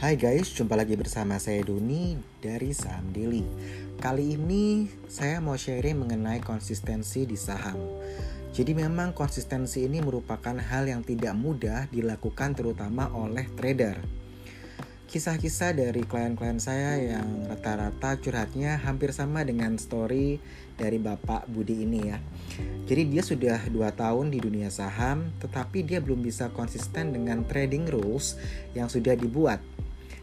Hai guys, jumpa lagi bersama saya Doni dari Saham Daily. Kali ini saya mau sharing mengenai konsistensi di saham. Jadi memang konsistensi ini merupakan hal yang tidak mudah dilakukan terutama oleh trader. Kisah-kisah dari klien-klien saya yang rata-rata curhatnya hampir sama dengan story dari Bapak Budi ini ya. Jadi dia sudah 2 tahun di dunia saham, tetapi dia belum bisa konsisten dengan trading rules yang sudah dibuat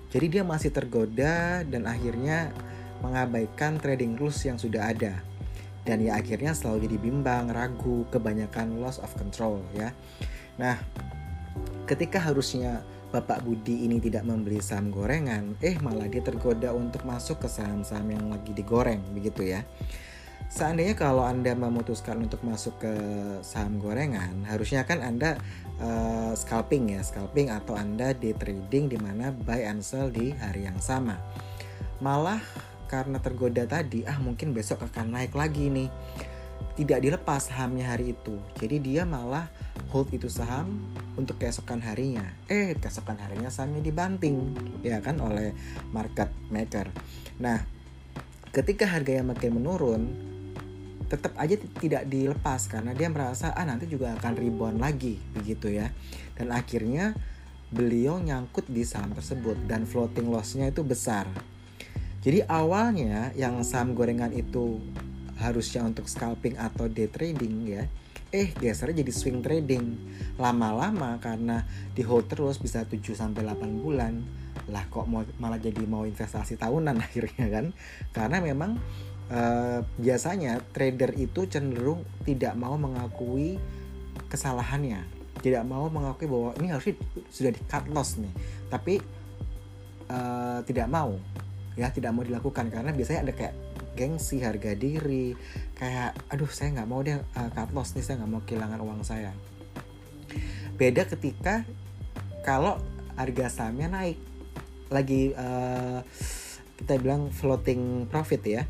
jadi dia masih tergoda dan akhirnya mengabaikan trading rules yang sudah ada. Dan ya akhirnya selalu jadi bimbang, ragu, kebanyakan loss of control ya. Nah, ketika harusnya Bapak Budi ini tidak membeli saham gorengan, eh malah dia tergoda untuk masuk ke saham-saham yang lagi digoreng begitu ya. Seandainya kalau Anda memutuskan untuk masuk ke saham gorengan, harusnya kan Anda uh, scalping ya, scalping atau Anda day trading di mana buy and sell di hari yang sama. Malah karena tergoda tadi, ah mungkin besok akan naik lagi nih. Tidak dilepas sahamnya hari itu. Jadi dia malah hold itu saham untuk keesokan harinya. Eh, keesokan harinya sahamnya dibanting ya kan oleh market maker. Nah, ketika harganya makin menurun, tetap aja tidak dilepas karena dia merasa ah nanti juga akan rebound lagi begitu ya. Dan akhirnya beliau nyangkut di saham tersebut dan floating lossnya itu besar. Jadi awalnya yang saham gorengan itu harusnya untuk scalping atau day trading ya eh gesernya jadi swing trading. Lama-lama karena di hold terus bisa 7 sampai 8 bulan. Lah kok mau malah jadi mau investasi tahunan akhirnya kan? Karena memang uh, biasanya trader itu cenderung tidak mau mengakui kesalahannya. Tidak mau mengakui bahwa ini harusnya sudah di cut loss nih. Tapi uh, tidak mau. Ya tidak mau dilakukan. Karena biasanya ada kayak gengsi harga diri. Kayak aduh saya nggak mau deh uh, cut loss nih. Saya nggak mau kehilangan uang saya. Beda ketika kalau harga sahamnya naik. Lagi uh, kita bilang floating profit ya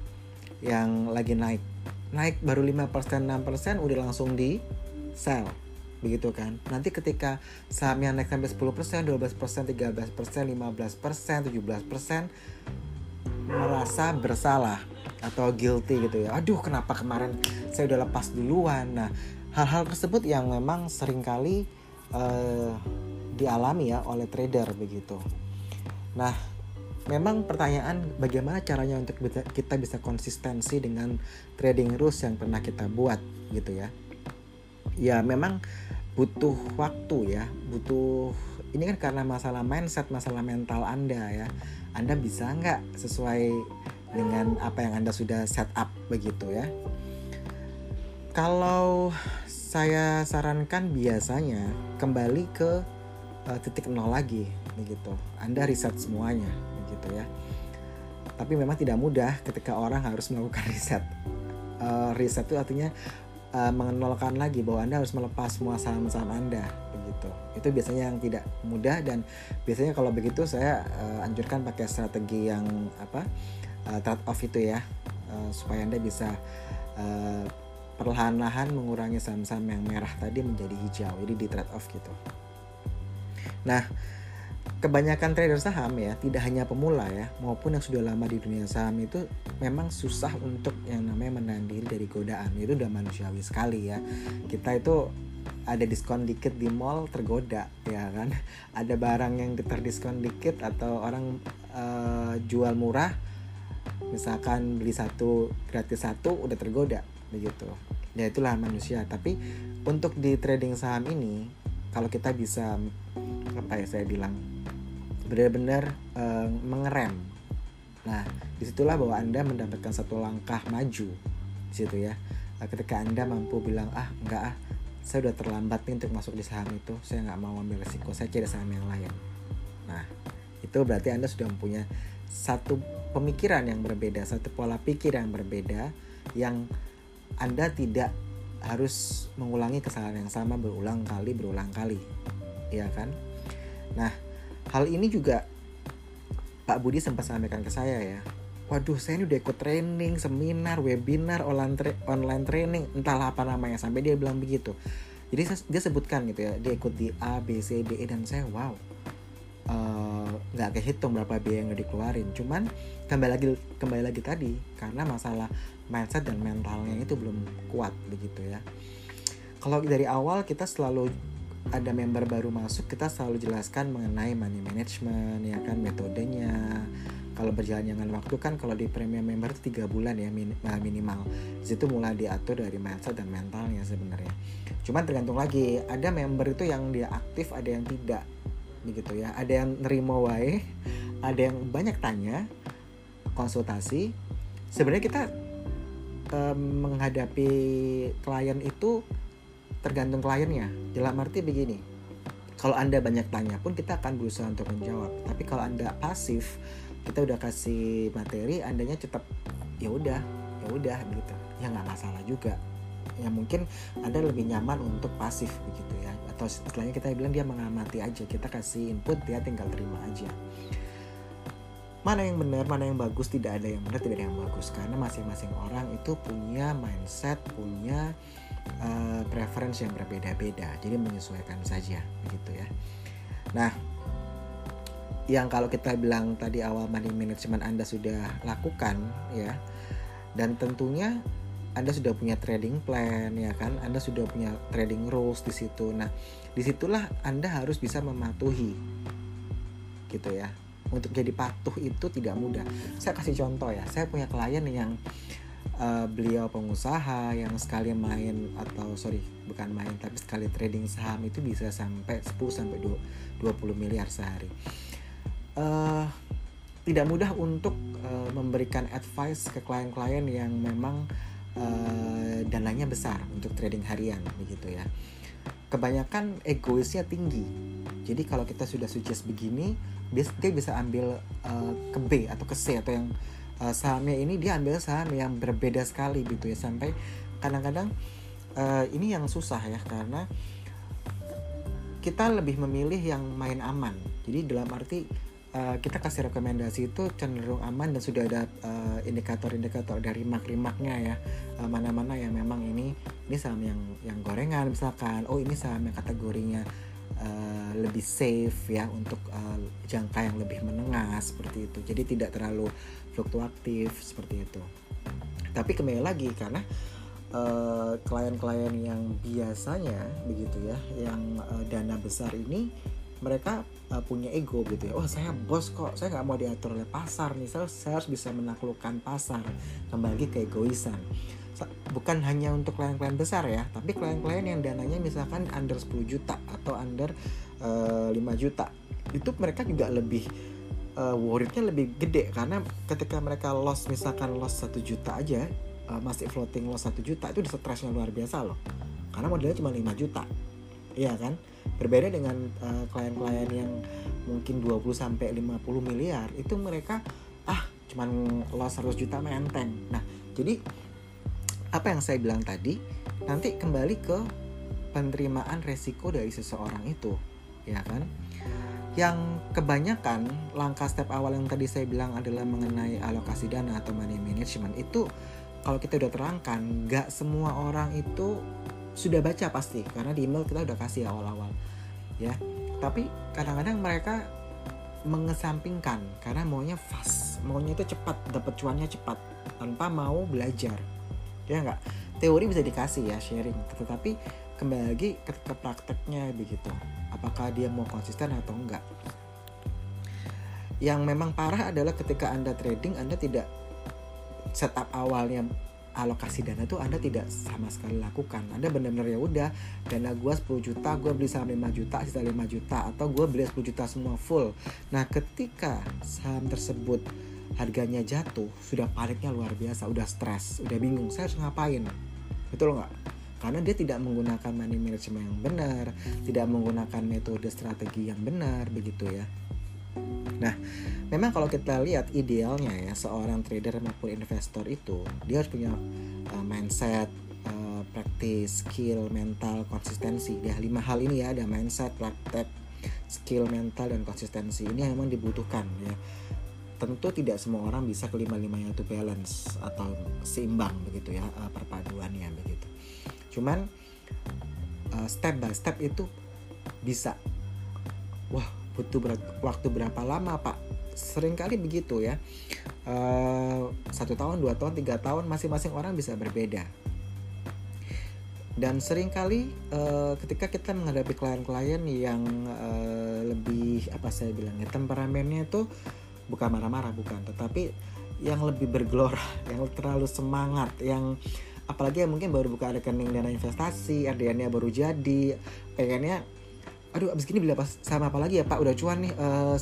yang lagi naik. Naik baru 5% 6% udah langsung di sell. Begitu kan? Nanti ketika saham yang naik sampai 10% 12% 13% 15% 17% merasa bersalah atau guilty gitu ya. Aduh kenapa kemarin saya udah lepas duluan? Nah hal-hal tersebut yang memang sering kali uh, dialami ya oleh trader begitu. Nah memang pertanyaan bagaimana caranya untuk kita bisa konsistensi dengan trading rules yang pernah kita buat gitu ya. Ya memang butuh waktu ya butuh ini kan karena masalah mindset masalah mental anda ya. Anda bisa nggak sesuai dengan apa yang anda sudah set up begitu ya? Kalau saya sarankan biasanya kembali ke uh, titik nol lagi begitu. Anda riset semuanya gitu ya. Tapi memang tidak mudah ketika orang harus melakukan riset. Uh, riset itu artinya uh, mengenalkan lagi bahwa anda harus melepas semua saham-saham anda begitu. Itu biasanya yang tidak mudah dan biasanya kalau begitu saya uh, anjurkan pakai strategi yang apa uh, trade off itu ya. Uh, supaya anda bisa uh, perlahan-lahan mengurangi saham-saham yang merah tadi menjadi hijau. Jadi di trade off gitu. Nah kebanyakan trader saham ya tidak hanya pemula ya maupun yang sudah lama di dunia saham itu memang susah untuk yang namanya menahan dari godaan. Itu udah manusiawi sekali ya. Kita itu ada diskon dikit di mall tergoda ya kan? Ada barang yang terdiskon dikit atau orang uh, jual murah misalkan beli satu gratis satu udah tergoda begitu. Ya itulah manusia. Tapi untuk di trading saham ini kalau kita bisa apa ya saya bilang benar-benar uh, mengerem. Nah, di situlah bahwa Anda mendapatkan satu langkah maju di situ ya. Nah, ketika Anda mampu bilang, ah enggak ah, saya udah terlambat nih untuk masuk di saham itu, saya nggak mau ambil resiko, saya cari saham yang lain. Nah, itu berarti Anda sudah mempunyai satu pemikiran yang berbeda, satu pola pikir yang berbeda, yang Anda tidak harus mengulangi kesalahan yang sama berulang kali, berulang kali, ya kan? Nah, Hal ini juga Pak Budi sempat sampaikan ke saya ya. Waduh, saya ini udah ikut training, seminar, webinar, online, tra online training, entahlah apa namanya sampai dia bilang begitu. Jadi dia sebutkan gitu ya, dia ikut di A, B, C, D, E dan saya wow. eh, nggak uh, kehitung berapa biaya yang udah dikeluarin cuman kembali lagi kembali lagi tadi karena masalah mindset dan mentalnya itu belum kuat begitu ya kalau dari awal kita selalu ada member baru masuk kita selalu jelaskan mengenai money management ya kan metodenya. Kalau berjalan dengan waktu kan kalau di premium member itu tiga bulan ya eh, minimal. Situ mulai diatur dari mindset dan mentalnya sebenarnya. Cuman tergantung lagi ada member itu yang dia aktif ada yang tidak. Begitu ya. Ada yang nerimo wae ada yang banyak tanya konsultasi. Sebenarnya kita um, menghadapi klien itu tergantung kliennya. Dalam arti begini kalau anda banyak tanya pun kita akan berusaha untuk menjawab. Tapi kalau anda pasif kita udah kasih materi andanya tetap ya udah ya udah gitu. Ya nggak masalah juga. Ya mungkin anda lebih nyaman untuk pasif begitu ya. Atau setelahnya kita bilang dia mengamati aja kita kasih input dia tinggal terima aja. Mana yang benar mana yang bagus tidak ada yang benar tidak ada yang bagus. Karena masing-masing orang itu punya mindset punya uh, preference yang berbeda-beda jadi menyesuaikan saja begitu ya nah yang kalau kita bilang tadi awal money management Anda sudah lakukan ya dan tentunya anda sudah punya trading plan ya kan, Anda sudah punya trading rules di situ. Nah, di situlah Anda harus bisa mematuhi, gitu ya. Untuk jadi patuh itu tidak mudah. Saya kasih contoh ya, saya punya klien yang uh, beliau pengusaha yang sekali main atau sorry bukan main tapi sekali trading saham itu bisa sampai 10 sampai 20 miliar sehari uh, tidak mudah untuk uh, memberikan advice ke klien-klien yang memang uh, dananya besar untuk trading harian begitu ya. Kebanyakan egoisnya tinggi. Jadi kalau kita sudah sukses begini, dia, bisa ambil uh, ke B atau ke C atau yang uh, sahamnya ini dia ambil saham yang berbeda sekali gitu ya. Sampai kadang-kadang uh, ini yang susah ya karena kita lebih memilih yang main aman. Jadi dalam arti uh, kita kasih rekomendasi itu cenderung aman dan sudah ada indikator indikator-indikator dari rimak-rimaknya ya. Uh, mana-mana yang memang ini ini saham yang yang gorengan misalkan. Oh ini saham yang kategorinya uh, lebih safe ya untuk uh, jangka yang lebih menengah seperti itu. Jadi tidak terlalu fluktuatif seperti itu. Tapi kembali lagi karena klien-klien uh, yang biasanya begitu ya yang uh, dana besar ini mereka uh, punya ego gitu ya. Oh saya bos kok saya nggak mau diatur oleh pasar nih. Saya, saya harus bisa menaklukkan pasar. Kembali ke egoisan bukan hanya untuk klien-klien besar ya tapi klien-klien yang dananya misalkan under 10 juta atau under uh, eh, 5 juta itu mereka juga lebih uh, worriednya lebih gede. Karena ketika mereka loss misalkan loss 1 juta aja uh, masih floating loss 1 juta itu stresnya luar biasa loh. Karena modalnya cuma 5 juta. Iya kan? Berbeda dengan uh, klien-klien yang mungkin 20 sampai 50 miliar itu mereka ah cuman loss 100 juta menteng nah jadi apa yang saya bilang tadi nanti kembali ke penerimaan resiko dari seseorang itu ya kan? Yang kebanyakan langkah step awal yang tadi saya bilang adalah mengenai alokasi dana atau money management itu kalau kita udah terangkan nggak semua orang itu sudah baca pasti karena di email kita udah kasih awal-awal ya. Tapi kadang-kadang mereka mengesampingkan karena maunya fast maunya itu cepat dapat cuannya cepat tanpa mau belajar ya nggak teori bisa dikasih ya sharing tetapi kembali lagi ke, ke prakteknya begitu apakah dia mau konsisten atau enggak yang memang parah adalah ketika anda trading anda tidak setup awalnya alokasi dana tuh Anda tidak sama sekali lakukan. Anda benar-benar ya udah dana gue 10 juta, gue beli saham 5 juta, sisa 5 juta atau gue beli 10 juta semua full. Nah, ketika saham tersebut harganya jatuh, sudah paniknya luar biasa, udah stres, udah bingung, saya harus ngapain? Betul nggak? Karena dia tidak menggunakan money management yang benar, tidak menggunakan metode strategi yang benar, begitu ya. Nah, memang kalau kita lihat idealnya ya seorang trader maupun investor itu dia harus punya uh, mindset, uh, praktis, skill, mental, konsistensi. Ya lima hal ini ya ada mindset, praktek, skill, mental dan konsistensi. Ini memang dibutuhkan ya. Tentu tidak semua orang bisa kelima-limanya itu balance atau seimbang begitu ya uh, perpaduannya begitu. Cuman uh, step by step itu bisa. Wah butuh ber waktu berapa lama pak sering kali begitu ya uh, satu tahun dua tahun tiga tahun masing-masing orang bisa berbeda dan sering kali uh, ketika kita menghadapi klien-klien yang uh, lebih apa saya bilangnya temperamennya itu bukan marah-marah bukan. Tetapi yang lebih bergelora yang terlalu semangat yang apalagi yang mungkin baru buka rekening dana investasi RDN-nya baru jadi pengennya aduh abis ini beli apa sama apa lagi ya pak? Udah cuan nih uh,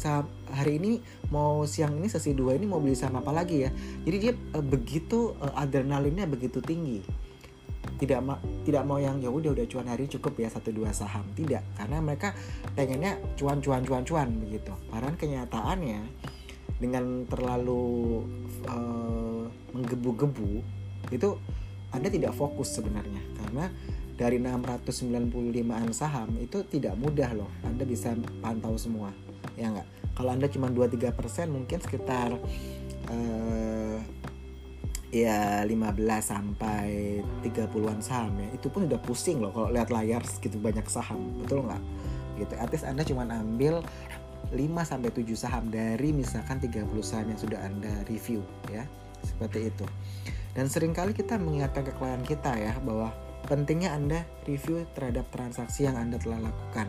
hari ini mau siang ini sesi dua ini mau beli sama apa lagi ya? Jadi dia uh, begitu uh, adrenalinnya begitu tinggi tidak ma tidak mau yang ya udah udah cuan hari cukup ya satu dua saham. Tidak karena mereka pengennya cuan cuan cuan cuan begitu. Padahal kenyataannya dengan terlalu uh, menggebu-gebu itu anda tidak fokus sebenarnya karena dari 695an saham itu tidak mudah loh Anda bisa pantau semua ya nggak kalau Anda cuma 2-3% mungkin sekitar uh, ya 15 sampai 30-an saham ya. Itu pun udah pusing loh kalau lihat layar segitu banyak saham. Betul nggak? Gitu. Artis Anda cuma ambil 5 sampai 7 saham dari misalkan 30 saham yang sudah Anda review ya. Seperti itu. Dan sering kali kita mengingatkan ke klien kita ya bahwa pentingnya Anda review terhadap transaksi yang Anda telah lakukan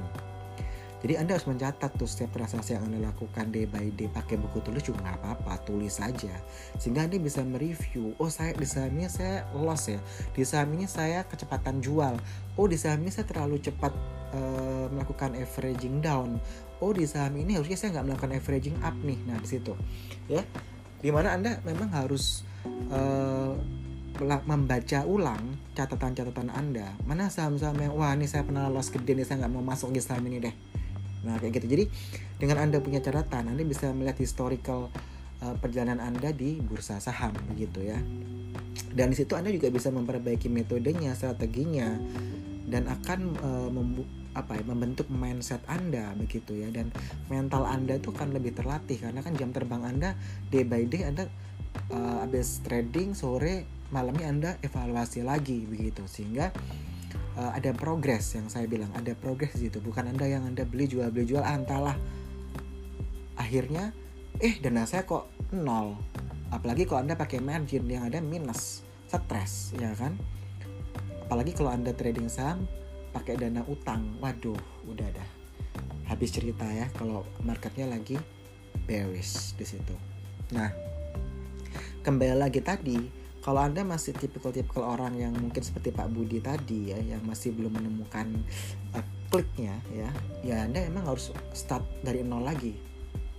jadi Anda harus mencatat tuh setiap transaksi yang Anda lakukan day by day pakai buku tulis juga nggak apa-apa, tulis saja. Sehingga Anda bisa mereview, oh saya di saham ini saya loss ya, di saham ini saya kecepatan jual, oh di saham ini saya terlalu cepat melakukan averaging down, oh di saham ini harusnya saya nggak melakukan averaging up nih, nah di situ, ya, di mana Anda memang harus uh, membaca ulang catatan-catatan Anda mana saham-saham yang wah ini saya pernah loss gede nih saya nggak mau masuk di saham ini deh Nah kayak gitu. Jadi dengan anda punya catatan, anda bisa melihat historical uh, perjalanan anda di bursa saham begitu ya. Dan di situ anda juga bisa memperbaiki metodenya, strateginya, dan akan uh, apa ya membentuk mindset anda begitu ya. Dan mental anda itu akan lebih terlatih karena kan jam terbang anda day by day anda uh, habis trading sore malamnya anda evaluasi lagi begitu. Sehingga uh, ada progres yang saya bilang ada progres di situ. Bukan anda yang anda beli jual beli jual antalah akhirnya eh dana saya kok nol. Apalagi kalau anda pakai margin yang ada minus stres ya kan? Apalagi kalau anda trading saham pakai dana utang. Waduh udah dah. Habis cerita ya kalau marketnya lagi bearish di situ. Nah kembali lagi tadi kalau anda masih tipikal-tipikal orang yang mungkin seperti Pak Budi tadi ya yang masih belum menemukan uh, kliknya ya ya anda emang harus start dari nol lagi.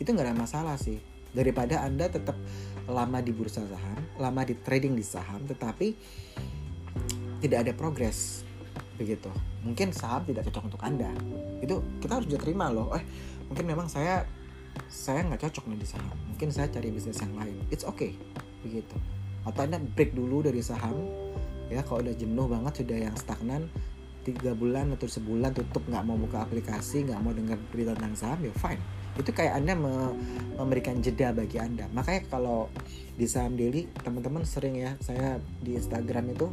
Itu nggak ada masalah sih. Daripada anda tetap lama di bursa saham lama di trading di saham tetapi tidak ada progres begitu. Mungkin saham tidak cocok untuk anda. Itu kita harus juga terima loh. Eh mungkin memang saya saya nggak cocok nih di saham. Mungkin saya cari bisnis yang lain. It's okay. Begitu. Atau anda break dulu dari saham. Ya kalau udah jenuh banget sudah yang stagnan tiga bulan atau sebulan tutup nggak mau buka aplikasi nggak mau dengar berita tentang saham ya fine. Itu kayak anda me memberikan jeda bagi anda. Makanya kalau di saham daily teman-teman sering ya saya di Instagram itu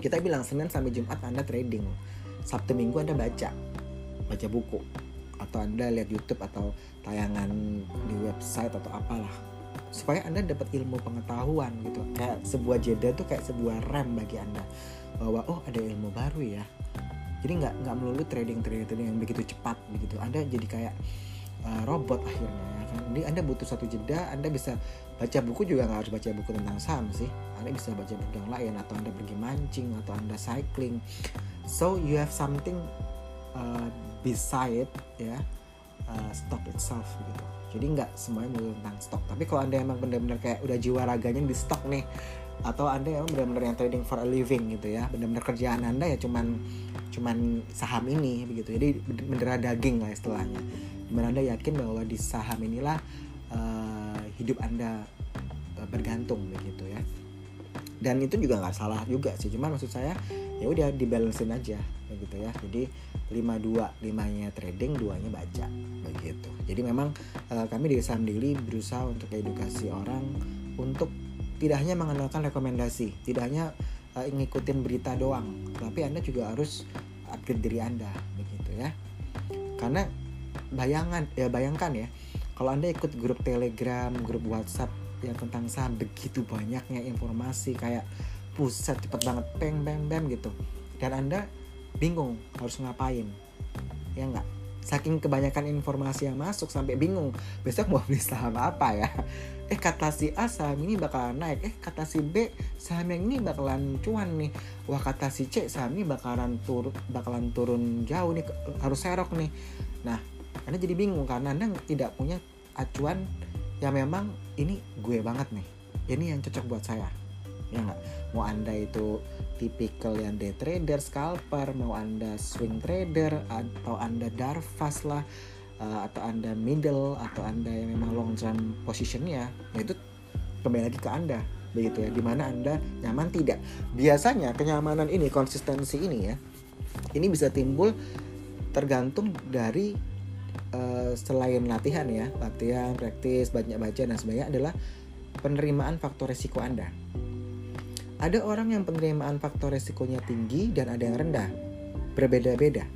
kita bilang Senin sampai Jumat anda trading. Sabtu Minggu anda baca. Baca buku. Atau anda lihat YouTube atau tayangan di website atau apalah. Supaya anda dapat ilmu pengetahuan gitu. Kayak sebuah jeda tuh kayak sebuah rem bagi anda. Bahwa oh ada ilmu baru ya. Jadi nggak nggak melulu trading trading trading yang begitu cepat begitu. Anda jadi kayak uh, robot akhirnya ya kan? Jadi anda butuh satu jeda anda bisa baca buku juga nggak harus baca buku tentang saham sih. Anda bisa baca buku yang lain atau anda pergi mancing atau anda cycling. So you have something uh, beside ya uh, stock itself gitu. Jadi nggak semuanya melulu tentang stok tapi kalau anda emang benar-benar kayak udah jiwa raganya di stok nih atau anda emang benar-benar yang trading for a living gitu ya benar-benar kerjaan anda ya cuman cuman saham ini begitu. Jadi beneran daging lah istilahnya. Di mana anda yakin bahwa di saham inilah uh, hidup anda uh, bergantung begitu ya. Dan itu juga nggak salah juga sih cuman maksud saya ya udah dibalancein aja begitu ya. Jadi 52 limanya trading duanya baca begitu. Jadi memang uh, kami di saham daily berusaha untuk edukasi orang untuk tidak hanya mengandalkan rekomendasi tidak hanya uh, ngikutin berita doang tapi anda juga harus upgrade diri anda begitu ya. Karena bayangan ya bayangkan ya kalau anda ikut grup telegram grup whatsapp yang tentang saham begitu banyaknya informasi kayak pusat cepet banget peng bam bam gitu. Dan anda bingung harus ngapain ya enggak saking kebanyakan informasi yang masuk sampai bingung besok mau beli saham apa ya? Eh kata si A saham ini bakalan naik. Eh kata si B saham yang ini bakalan cuan nih. Wah kata si C saham ini bakalan turun bakalan turun jauh nih harus serok nih. Nah anda jadi bingung karena anda tidak punya acuan yang memang ini gue banget nih. Ini yang cocok buat saya. Ya nggak? Mau anda itu tipikal yang day trader scalper mau anda swing trader atau anda darvas lah uh, atau anda middle atau anda yang memang long term positionnya ya itu kembali lagi ke anda begitu ya. Di mana anda nyaman tidak. Biasanya kenyamanan ini konsistensi ini ya ini bisa timbul tergantung dari uh, selain latihan ya latihan praktis banyak baca dan sebagainya adalah penerimaan faktor resiko anda ada orang yang penerimaan faktor resikonya tinggi dan ada yang rendah. Berbeda-beda.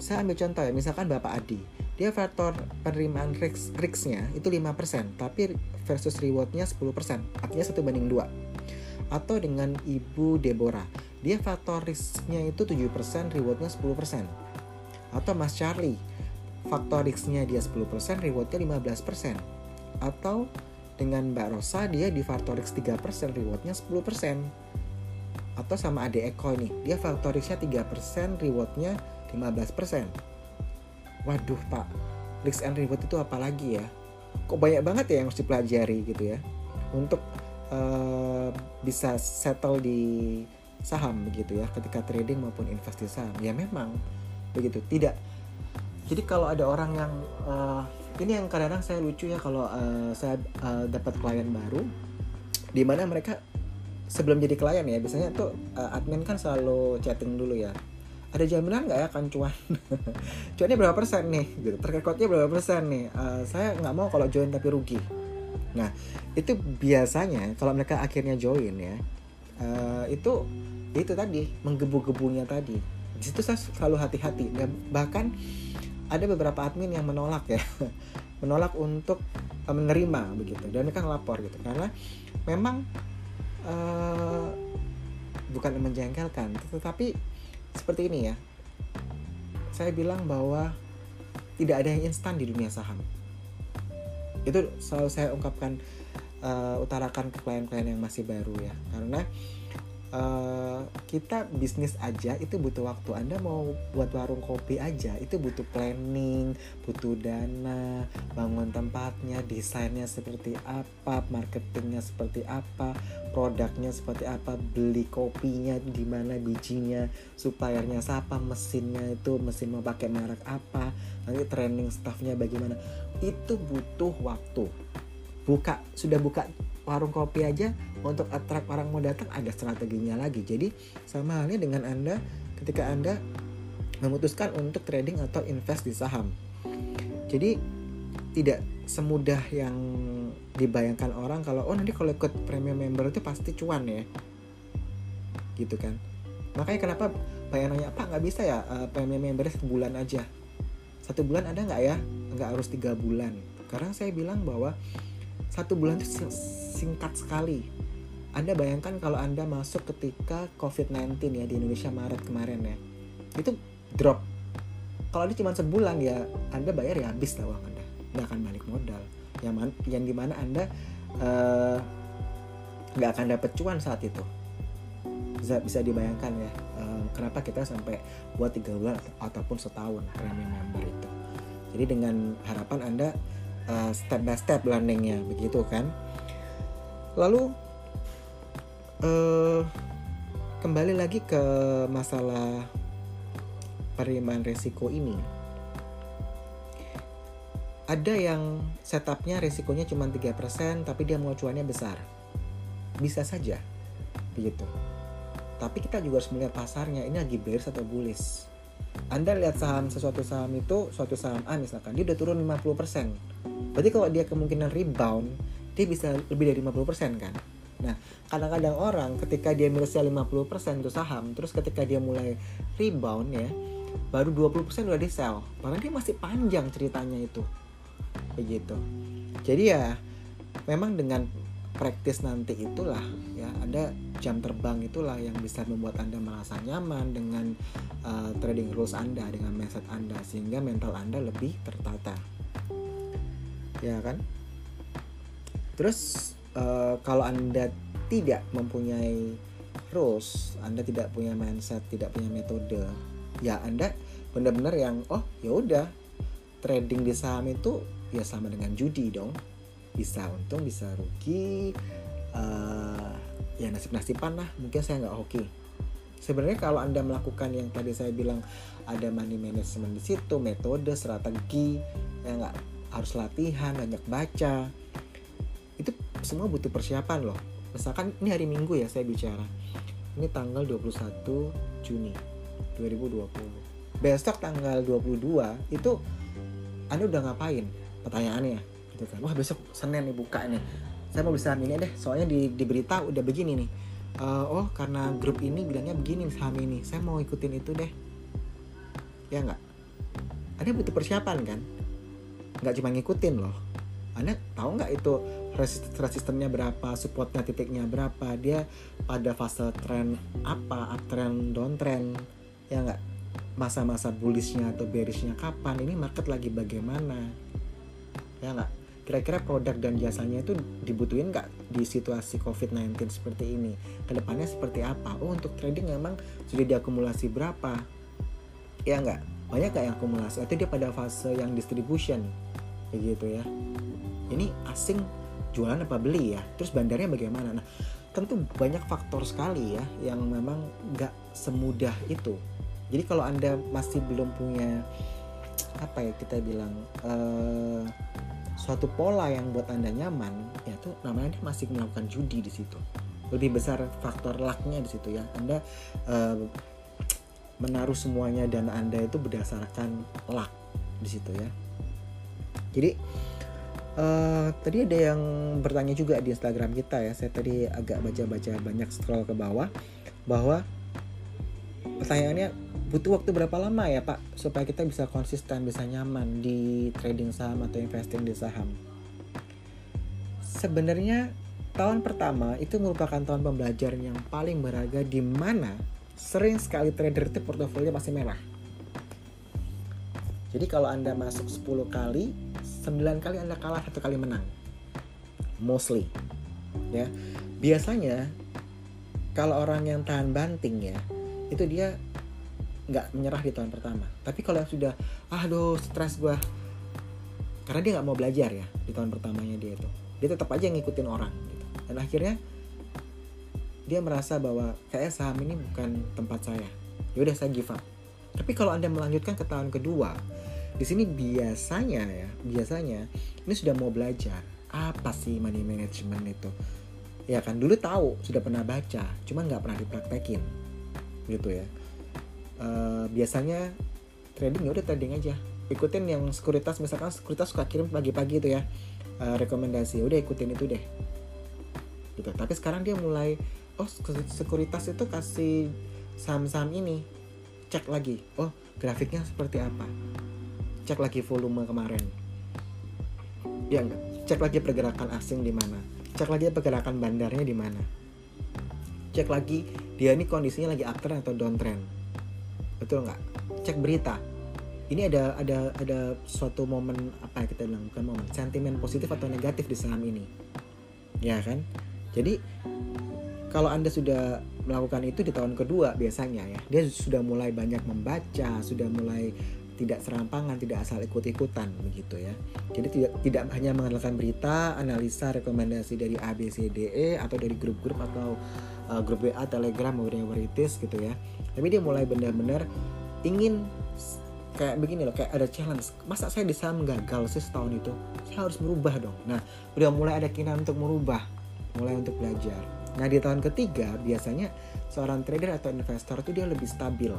Saya ambil contoh ya, misalkan Bapak Adi. Dia faktor penerimaan risk, risknya itu 5%, tapi versus rewardnya 10%. Artinya 1 banding 2. Atau dengan Ibu Deborah. Dia faktor risknya itu 7%, rewardnya 10%. Atau Mas Charlie. Faktor risknya dia 10%, rewardnya 15%. Atau dengan Mbak Rosa dia di Factorix 3% rewardnya 10% atau sama adik Eko nih dia Factorixnya 3% rewardnya 15% waduh pak risk and reward itu apa lagi ya? Kok banyak banget ya yang harus dipelajari gitu ya? Untuk uh, bisa settle di saham begitu ya ketika trading maupun investasi saham. Ya memang begitu. Tidak jadi kalau ada orang yang uh, ini yang kadang-kadang saya lucu ya kalau uh, saya uh, dapat klien baru di mana mereka sebelum jadi klien ya biasanya tuh uh, admin kan selalu chatting dulu ya. Ada jaminan nggak ya akan cuan? Cuannya berapa persen nih? Gitu terkekotnya berapa persen nih? Uh, saya nggak mau kalau join tapi rugi. Nah itu biasanya kalau mereka akhirnya join ya uh, itu itu tadi menggebu-gebunya tadi. Di situ saya selalu hati-hati bahkan ada beberapa admin yang menolak ya. Menolak untuk uh, menerima begitu. Dan mereka ngelapor gitu. Karena memang uh, bukan menjengkelkan. Tetapi seperti ini ya. Saya bilang bahwa tidak ada yang instan di dunia saham. Itu selalu saya ungkapkan uh, utarakan ke klien-klien yang masih baru ya. Karena Eh, kita bisnis aja itu butuh waktu. Anda mau buat warung kopi aja itu butuh planning, butuh dana, bangun tempatnya, desainnya seperti apa, marketingnya seperti apa, produknya seperti apa, beli kopinya di mana bijinya, suppliernya siapa, mesinnya itu mesin mau pakai merek apa, nanti training staffnya bagaimana. Itu butuh waktu. Buka sudah buka warung kopi aja untuk attract orang mau datang ada strateginya lagi. Jadi sama halnya dengan Anda ketika Anda memutuskan untuk trading atau invest di saham. Jadi tidak semudah yang dibayangkan orang kalau oh nanti kalau ikut premium member itu pasti cuan ya. Gitu kan. Makanya kenapa banyak nanya, Pak nggak bisa ya uh, premium member satu bulan aja. Satu bulan ada nggak ya? Nggak harus tiga bulan. Karena saya bilang bahwa satu bulan itu singkat sekali anda bayangkan kalau Anda masuk ketika COVID-19 ya di Indonesia Maret kemarin ya. Itu drop. Kalau ini cuma sebulan ya Anda bayar ya habis lah uang Anda. Nggak akan balik modal. Yang, man, yang di mana Anda uh, nggak akan dapat cuan saat itu. Bisa, bisa dibayangkan ya uh, kenapa kita sampai buat tiga bulan ataupun setahun premium member itu. Jadi dengan harapan Anda uh, step by step landingnya begitu kan. Lalu uh, kembali lagi ke masalah penerimaan resiko ini. Ada yang setupnya resikonya cuma 3% tapi dia mau cuannya besar. Bisa saja begitu. Tapi kita juga harus melihat pasarnya ini lagi bearish atau bullish. Anda lihat saham sesuatu saham itu suatu saham A misalkan dia udah turun 50%. Berarti kalau dia kemungkinan rebound dia bisa lebih dari 50% kan nah kadang-kadang orang ketika dia minusnya 50% itu saham terus ketika dia mulai rebound ya baru 20% udah di sell padahal dia masih panjang ceritanya itu. Begitu. Jadi ya memang dengan praktis nanti itulah ya ada jam terbang itulah yang bisa membuat anda merasa nyaman dengan uh, trading rules anda dengan mindset anda sehingga mental anda lebih tertata. Ya kan? Terus uh, kalau anda tidak mempunyai rules anda tidak punya mindset tidak punya metode ya anda benar-benar yang oh ya udah trading di saham itu ya sama dengan judi dong. Bisa untung bisa rugi uh, ya nasib-nasiban lah mungkin saya nggak hoki. Sebenarnya kalau anda melakukan yang tadi saya bilang ada money management di situ metode strategi ya nggak harus latihan banyak baca semua butuh persiapan loh. Misalkan ini hari minggu ya saya bicara. Ini tanggal 21 Juni 2020 besok tanggal 22 itu anda udah ngapain? Pertanyaannya gitu kan. Wah besok Senin nih buka nih. Saya mau bisa ini deh soalnya di, di berita udah begini nih. Uh, oh karena grup ini bilangnya begini saham ini. Saya mau ikutin itu deh. Ya nggak? Anda butuh persiapan kan? Nggak cuma ngikutin loh. Anda tahu nggak itu resist resistennya berapa supportnya titiknya berapa dia pada fase tren apa uptrend downtrend ya nggak? Masa-masa bullishnya atau bearishnya kapan ini market lagi bagaimana ya nggak? Kira-kira produk dan jasanya itu dibutuhin nggak di situasi COVID-19 seperti ini? Ke depannya seperti apa? Oh untuk trading memang sudah diakumulasi berapa? Ya nggak? Banyak nggak akumulasi? Atau dia pada fase yang distribution? Kayak gitu ya. Ini asing jualan apa beli ya? Terus bandarnya bagaimana? Nah tentu banyak faktor sekali ya yang memang nggak semudah itu. Jadi kalau anda masih belum punya apa ya kita bilang uh, suatu pola yang buat anda nyaman ya itu namanya dia masih melakukan judi di situ. Lebih besar faktor lucknya di situ ya. Anda uh, menaruh semuanya dan anda itu berdasarkan luck di situ ya. Jadi uh, tadi ada yang bertanya juga di Instagram kita ya. Saya tadi agak baca-baca banyak scroll ke bawah bahwa pertanyaannya butuh waktu berapa lama ya Pak supaya kita bisa konsisten bisa nyaman di trading saham atau investing di saham? Sebenarnya tahun pertama itu merupakan tahun pembelajaran yang paling berharga di mana sering sekali trader itu portofolio masih merah. Jadi kalau anda masuk 10 kali 9 kali anda kalah satu kali menang. Mostly. Ya. Biasanya kalau orang yang tahan banting ya itu dia nggak menyerah di tahun pertama. Tapi kalau yang sudah aduh stres gue karena dia nggak mau belajar ya di tahun pertamanya dia itu. Dia tetap aja ngikutin orang gitu. Dan akhirnya dia merasa bahwa kayak saham ini bukan tempat saya. Ya udah saya give up. Tapi kalau anda melanjutkan ke tahun kedua di sini biasanya ya biasanya ini sudah mau belajar apa sih money management itu? Ya kan dulu tahu sudah pernah baca cuman nggak pernah dipraktekin gitu ya. Uh, biasanya trading ya udah trading aja. Ikutin yang sekuritas misalkan sekuritas suka kirim pagi-pagi itu ya. Uh, rekomendasi udah ikutin itu deh. Gitu. Tapi sekarang dia mulai oh sekuritas itu kasih saham-saham ini. Cek lagi oh grafiknya seperti apa cek lagi volume kemarin. Ya enggak? Cek lagi pergerakan asing di mana. Cek lagi pergerakan bandarnya di mana. Cek lagi dia ini kondisinya lagi uptrend atau downtrend. Betul nggak cek berita. Ini ada ada ada suatu momen apa yang kita bilang bukan momen sentimen positif atau negatif di saham ini. Ya kan? Jadi kalau anda sudah melakukan itu di tahun kedua biasanya ya dia sudah mulai banyak membaca sudah mulai tidak serampangan, tidak asal ikut-ikutan begitu ya. Jadi tidak tidak hanya mengandalkan berita, analisa, rekomendasi dari A, B, C, D, E atau dari grup-grup atau uh, grup WA, Telegram, it is gitu ya. Tapi dia mulai benar-benar ingin kayak begini loh, kayak ada challenge. Masa saya di saham gagal sih setahun itu? Saya harus merubah dong. Nah, udah mulai ada keinginan untuk merubah, mulai untuk belajar. Nah, di tahun ketiga biasanya seorang trader atau investor itu dia lebih stabil.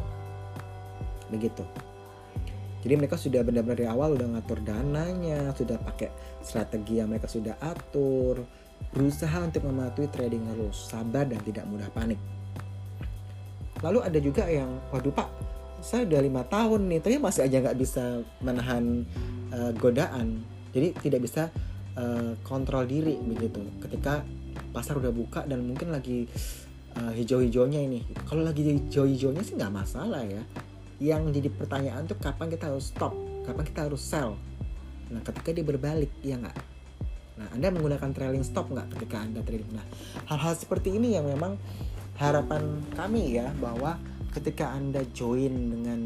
Begitu jadi mereka sudah benar-benar dari awal udah ngatur dananya sudah pakai strategi yang mereka sudah atur berusaha untuk mematuhi trading rules sabar dan tidak mudah panik. Lalu ada juga yang waduh pak saya udah lima tahun nih tapi masih aja nggak bisa menahan uh, godaan. Jadi tidak bisa uh, kontrol diri begitu. Ketika pasar udah buka dan mungkin lagi uh, hijau-hijaunya ini. Kalau lagi hijau-hijaunya sih nggak masalah ya yang jadi pertanyaan tuh kapan kita harus stop kapan kita harus sell. Nah ketika dia berbalik ya nggak? Nah anda menggunakan trailing stop nggak ketika anda trading? Nah hal-hal seperti ini yang memang harapan kami ya bahwa ketika anda join dengan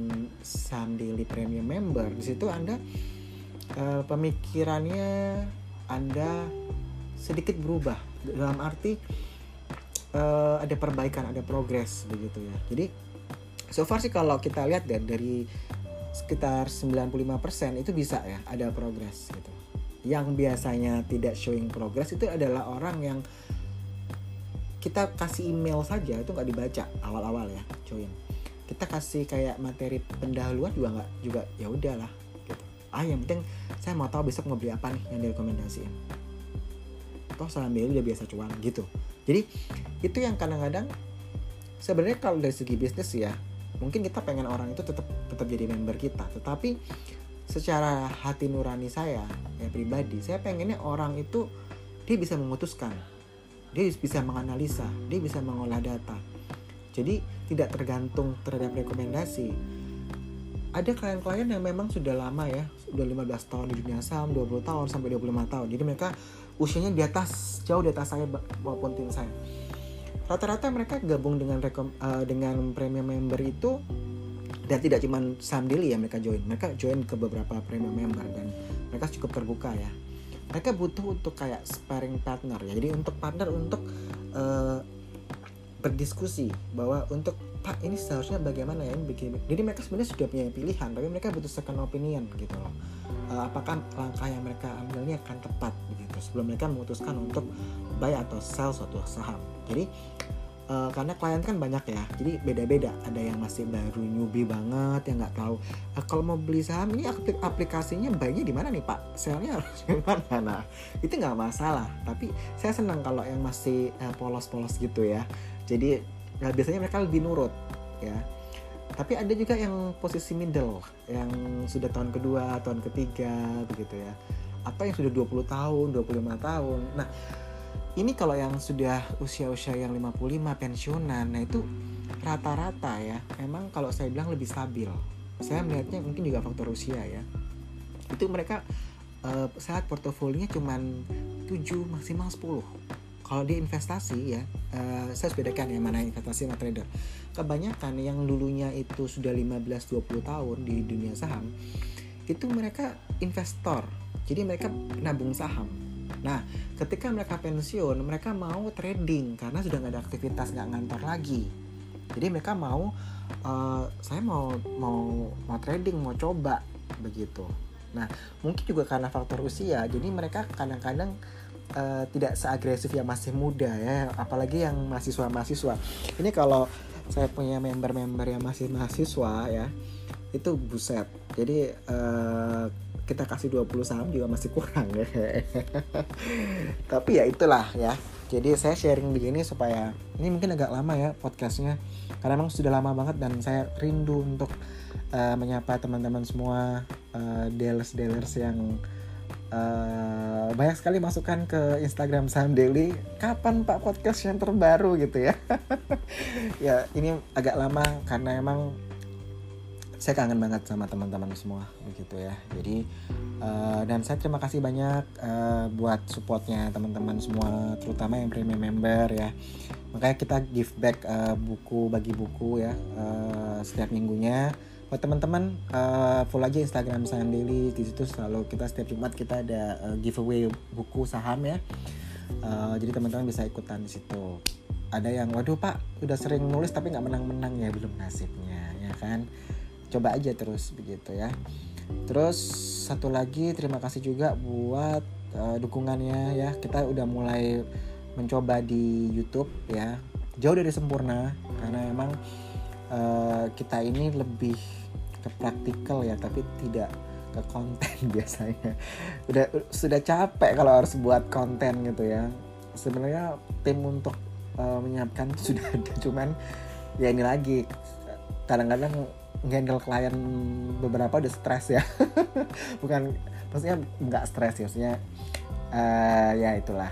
saham daily premium member di situ anda uh, pemikirannya anda sedikit berubah. Dalam arti uh, ada perbaikan ada progres begitu ya. Jadi so far sih kalau kita lihat dan dari sekitar 95% itu bisa ya ada progres gitu. Yang biasanya tidak showing progress itu adalah orang yang kita kasih email saja itu nggak dibaca awal-awal ya join. Kita kasih kayak materi pendahuluan juga nggak juga ya udahlah gitu. Ah yang penting saya mau tahu besok mau beli apa nih yang direkomendasiin. Toh salam beli udah biasa cuan gitu. Jadi itu yang kadang-kadang sebenarnya kalau dari segi bisnis ya mungkin kita pengen orang itu tetap tetap jadi member kita. Tetapi secara hati nurani saya ya pribadi saya pengennya orang itu dia bisa memutuskan. Dia bisa menganalisa dia bisa mengolah data. Jadi tidak tergantung terhadap rekomendasi. Ada klien-klien yang memang sudah lama ya sudah 15 tahun di dunia saham 20 tahun sampai 25 tahun. Jadi mereka usianya di atas jauh di atas saya maupun tim saya rata-rata mereka gabung dengan rekom, uh, dengan premium member itu dan tidak cuma saham daily ya mereka join. Mereka join ke beberapa premium member dan mereka cukup terbuka ya. Mereka butuh untuk kayak sparring partner ya. Jadi untuk partner untuk uh, berdiskusi bahwa untuk pak ini seharusnya bagaimana ya ini jadi mereka sebenarnya sudah punya pilihan tapi mereka butuh second opinion gitu loh. Uh, apakah langkah yang mereka ambil ini akan tepat begitu sebelum mereka memutuskan untuk buy atau sell suatu saham jadi uh, karena klien kan banyak ya jadi beda-beda. Ada yang masih baru newbie banget yang nggak tahu. Uh, kalau mau beli saham ini aplikasinya baiknya di mana nih pak? Sellnya harus di mana? Nah itu nggak masalah. Tapi saya senang kalau yang masih uh, polos-polos gitu ya. Jadi uh, biasanya mereka lebih nurut ya. Tapi ada juga yang posisi middle yang sudah tahun kedua tahun ketiga begitu ya. Apa yang sudah 20 tahun 25 tahun. Nah ini kalau yang sudah usia-usia yang 55 pensiunan nah itu rata-rata ya memang kalau saya bilang lebih stabil. Saya melihatnya mungkin juga faktor usia ya. Itu mereka uh, saat portofolionya cuma 7 maksimal 10 kalau di investasi ya uh, saya bedakan ya mana investasi sama trader. Kebanyakan yang dulunya itu sudah 15-20 tahun di dunia saham itu mereka investor. Jadi mereka nabung saham Nah, ketika mereka pensiun, mereka mau trading karena sudah nggak ada aktivitas nggak ngantor lagi. Jadi mereka mau, uh, saya mau mau mau trading, mau coba begitu. Nah, mungkin juga karena faktor usia, jadi mereka kadang-kadang uh, tidak seagresif yang masih muda ya, apalagi yang mahasiswa-mahasiswa. Ini kalau saya punya member-member yang masih mahasiswa ya, itu buset. Jadi uh, kita kasih 20 saham juga masih kurang ya. Tapi ya itulah ya. Jadi saya sharing begini supaya ini mungkin agak lama ya podcastnya karena memang sudah lama banget dan saya rindu untuk uh, menyapa teman-teman semua uh, eh, dealers dealers yang uh, banyak sekali masukan ke Instagram Saham Daily. Kapan Pak podcast yang terbaru gitu ya? ya ini agak lama karena emang saya kangen banget sama teman-teman semua begitu ya. Jadi uh, dan saya terima kasih banyak uh, buat supportnya teman-teman semua terutama yang premium member ya. Makanya kita give back uh, buku bagi buku ya uh, setiap minggunya. Buat teman-teman uh, full aja Instagram saham daily di situ selalu kita setiap Jumat kita ada uh, giveaway buku saham ya. Uh, jadi teman-teman bisa ikutan di situ. Ada yang waduh pak udah sering nulis tapi nggak menang-menang ya belum nasibnya ya kan coba aja terus begitu ya. Terus satu lagi terima kasih juga buat uh, dukungannya ya. Kita udah mulai mencoba di YouTube ya. Jauh dari sempurna karena emang uh, kita ini lebih ke praktikal ya tapi tidak ke konten biasanya. Udah sudah capek kalau harus buat konten gitu ya. Sebenarnya tim untuk uh, menyiapkan sudah ada cuman ya ini lagi. Kadang-kadang ngendel klien beberapa udah stres ya. Bukan maksudnya nggak stres ya maksudnya uh, ya itulah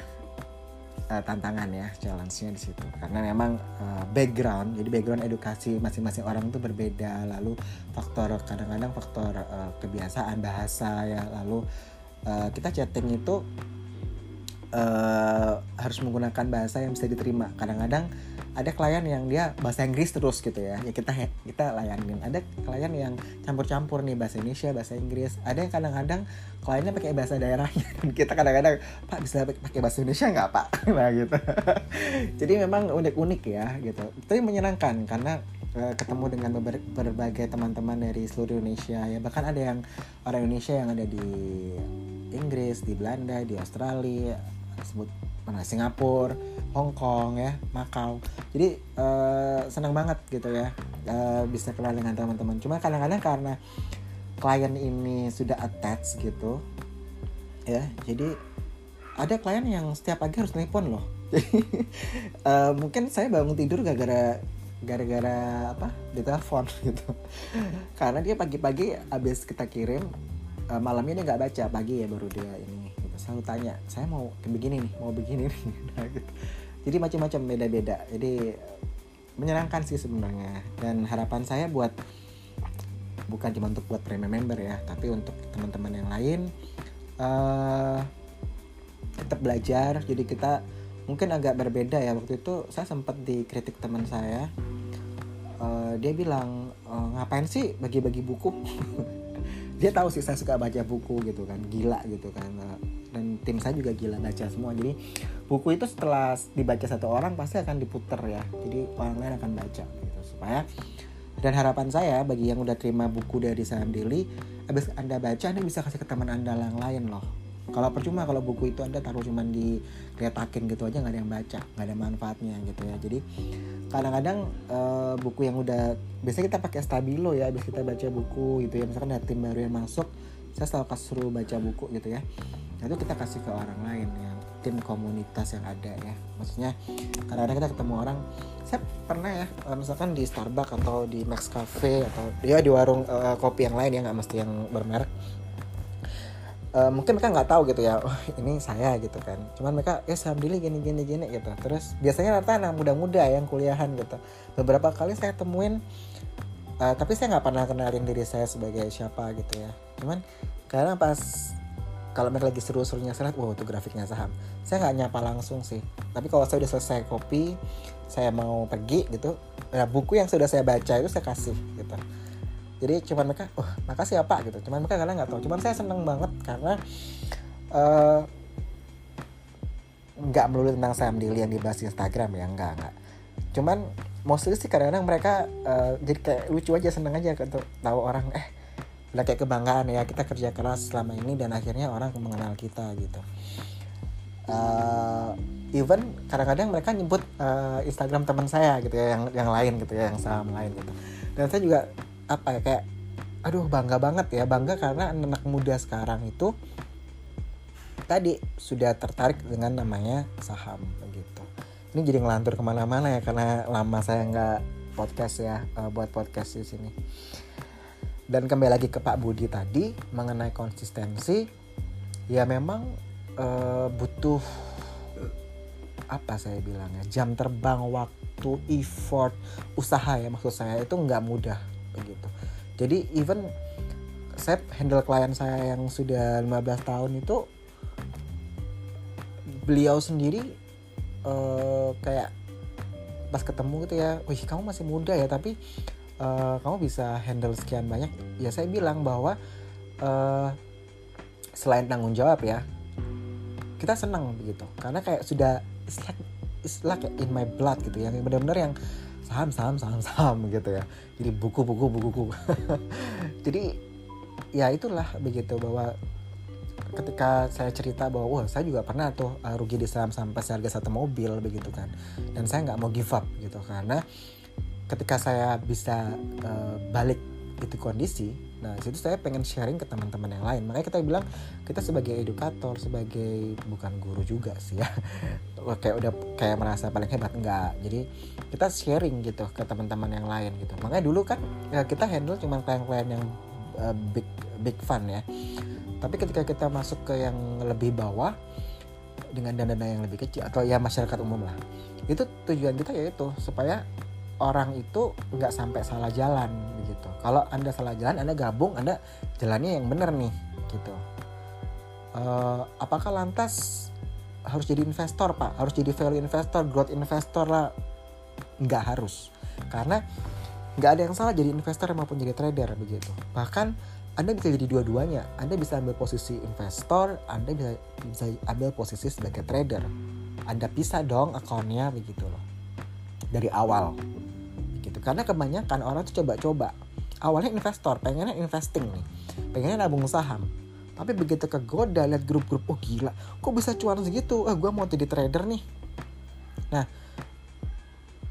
uh, tantangan ya challenge-nya di situ. Karena memang uh, background jadi background edukasi masing-masing orang itu berbeda. Lalu faktor kadang-kadang faktor uh, kebiasaan bahasa ya. Lalu uh, kita chatting itu uh, harus menggunakan bahasa yang bisa diterima. Kadang-kadang ada klien yang dia bahasa Inggris terus gitu ya. Ya kita kita layanin. Ada klien yang campur-campur nih bahasa Indonesia bahasa Inggris. Ada yang kadang-kadang kliennya pakai bahasa daerahnya. Kita kadang-kadang pak bisa pakai bahasa Indonesia nggak pak? Nah gitu. Jadi memang unik-unik ya gitu. Tapi menyenangkan karena uh, ketemu dengan ber berbagai teman-teman dari seluruh Indonesia ya. Bahkan ada yang orang Indonesia yang ada di Inggris di Belanda di Australia sebut mana Singapura Hong Kong ya Makau jadi uh, senang banget gitu ya uh, bisa kenal dengan teman-teman. Cuma kadang-kadang karena klien ini sudah attach gitu ya jadi ada klien yang setiap pagi harus telepon loh. Jadi uh, mungkin saya bangun tidur gara-gara gara-gara apa ditelepon gitu. Karena dia pagi-pagi habis kita kirim uh, malamnya dia nggak baca pagi ya baru dia ini. Selalu tanya saya mau begini nih mau begini nih. Nah, gitu. jadi macam-macam beda-beda. Jadi menyenangkan sih sebenarnya. Dan harapan saya buat bukan cuma untuk buat premium member ya tapi untuk teman-teman yang lain uh, tetap belajar. Jadi kita mungkin agak berbeda ya. Waktu itu saya sempat dikritik teman saya. Uh, dia bilang e, ngapain sih bagi-bagi buku? Dia tahu sih saya suka baca buku gitu kan gila gitu kan. uh, dan tim saya juga gila baca semua. Jadi buku itu setelah dibaca satu orang pasti akan diputer ya. Jadi orang lain akan baca gitu. Supaya dan harapan saya bagi yang udah terima buku dari Saham Daily habis anda baca anda bisa kasih ke teman anda yang lain loh. Kalau percuma kalau buku itu anda taruh cuman di keletakin gitu aja nggak ada yang baca nggak ada manfaatnya gitu ya. Jadi kadang-kadang uh, buku yang udah biasanya kita pakai stabilo ya habis kita baca buku gitu ya. Misalkan ada tim baru yang masuk saya selalu kasih baca buku gitu ya. Nah, itu kita kasih ke orang lain ya tim komunitas yang ada ya. Maksudnya kadang-kadang kita ketemu orang saya pernah ya eh, misalkan di Starbucks atau di Max Cafe atau dia ya di warung uh, kopi yang lain ya nggak mesti yang bermerek. Uh, mungkin mereka nggak tahu gitu ya oh, ini saya gitu kan. Cuman mereka ya sambil gini gini gini gitu. Terus biasanya rata anak muda-muda yang kuliahan gitu. Beberapa kali saya temuin uh, tapi saya nggak pernah kenalin diri saya sebagai siapa gitu ya. Cuman karena pas kalau mereka lagi seru-serunya lihat wow itu grafiknya saham. Saya nggak nyapa langsung sih. Tapi kalau saya udah selesai kopi saya mau pergi gitu nah buku yang sudah saya baca itu saya kasih gitu. Jadi cuman mereka oh makasih ya gitu. Cuman mereka kadang nggak tahu. Cuman saya seneng banget karena uh, nggak melulu tentang Sam Daily yang dibahas di Instagram ya nggak nggak cuman mostly sih kadang-kadang mereka uh, jadi kayak lucu aja seneng aja untuk tahu orang eh udah kayak kebanggaan ya kita kerja keras selama ini dan akhirnya orang mengenal kita gitu. Uh, even kadang-kadang mereka nyebut uh, Instagram teman saya gitu ya yang yang lain gitu ya yang saham lain gitu. Dan saya juga apa ya kayak aduh bangga banget ya bangga karena anak muda sekarang itu tadi sudah tertarik dengan namanya saham ini jadi ngelantur ke mana-mana ya karena lama saya nggak podcast ya uh, buat podcast di sini. Dan kembali lagi ke Pak Budi tadi mengenai konsistensi ya memang uh, butuh apa saya bilangnya jam terbang waktu effort usaha ya maksud saya itu nggak mudah begitu. Jadi even saya handle klien saya yang sudah 15 tahun itu beliau sendiri uh, kayak pas ketemu gitu ya, wih kamu masih muda ya tapi uh, kamu bisa handle sekian banyak. Ya saya bilang bahwa uh, selain tanggung jawab ya, kita senang begitu. Karena kayak sudah it's like, it's like in my blood gitu yang benar-benar yang saham saham saham saham gitu ya. Jadi buku buku buku buku. Jadi ya itulah begitu bahwa ketika saya cerita bahwa wah saya juga pernah tuh uh, rugi di saham sampai seharga satu mobil begitu kan dan saya nggak mau give up gitu karena ketika saya bisa uh, balik itu kondisi Nah, situ saya pengen sharing ke teman-teman yang lain. Makanya kita bilang kita sebagai edukator, sebagai bukan guru juga sih ya. kayak udah kayak merasa paling hebat enggak. Jadi kita sharing gitu ke teman-teman yang lain gitu. Makanya dulu kan ya kita handle cuma klien-klien yang uh, big big fun ya. Tapi ketika kita masuk ke yang lebih bawah dengan dana-dana yang lebih kecil atau ya masyarakat umum lah. Itu tujuan kita yaitu supaya orang itu nggak sampai salah jalan gitu. Kalau anda salah jalan, anda gabung, anda jalannya yang benar nih gitu. Uh, apakah lantas harus jadi investor pak? Harus jadi value investor, growth investor lah? Nggak harus, karena nggak ada yang salah jadi investor maupun jadi trader begitu. Bahkan anda bisa jadi dua-duanya. Anda bisa ambil posisi investor, Anda bisa, bisa ambil posisi sebagai trader. Anda pisah dong akunnya begitu loh. Dari awal. Gitu karena kebanyakan orang tuh coba-coba. Awalnya investor pengennya investing nih. Pengennya nabung saham. Tapi begitu kegoda lihat grup-grup oh gila. Kok bisa cuan segitu? Ah gue mau jadi trader nih. Nah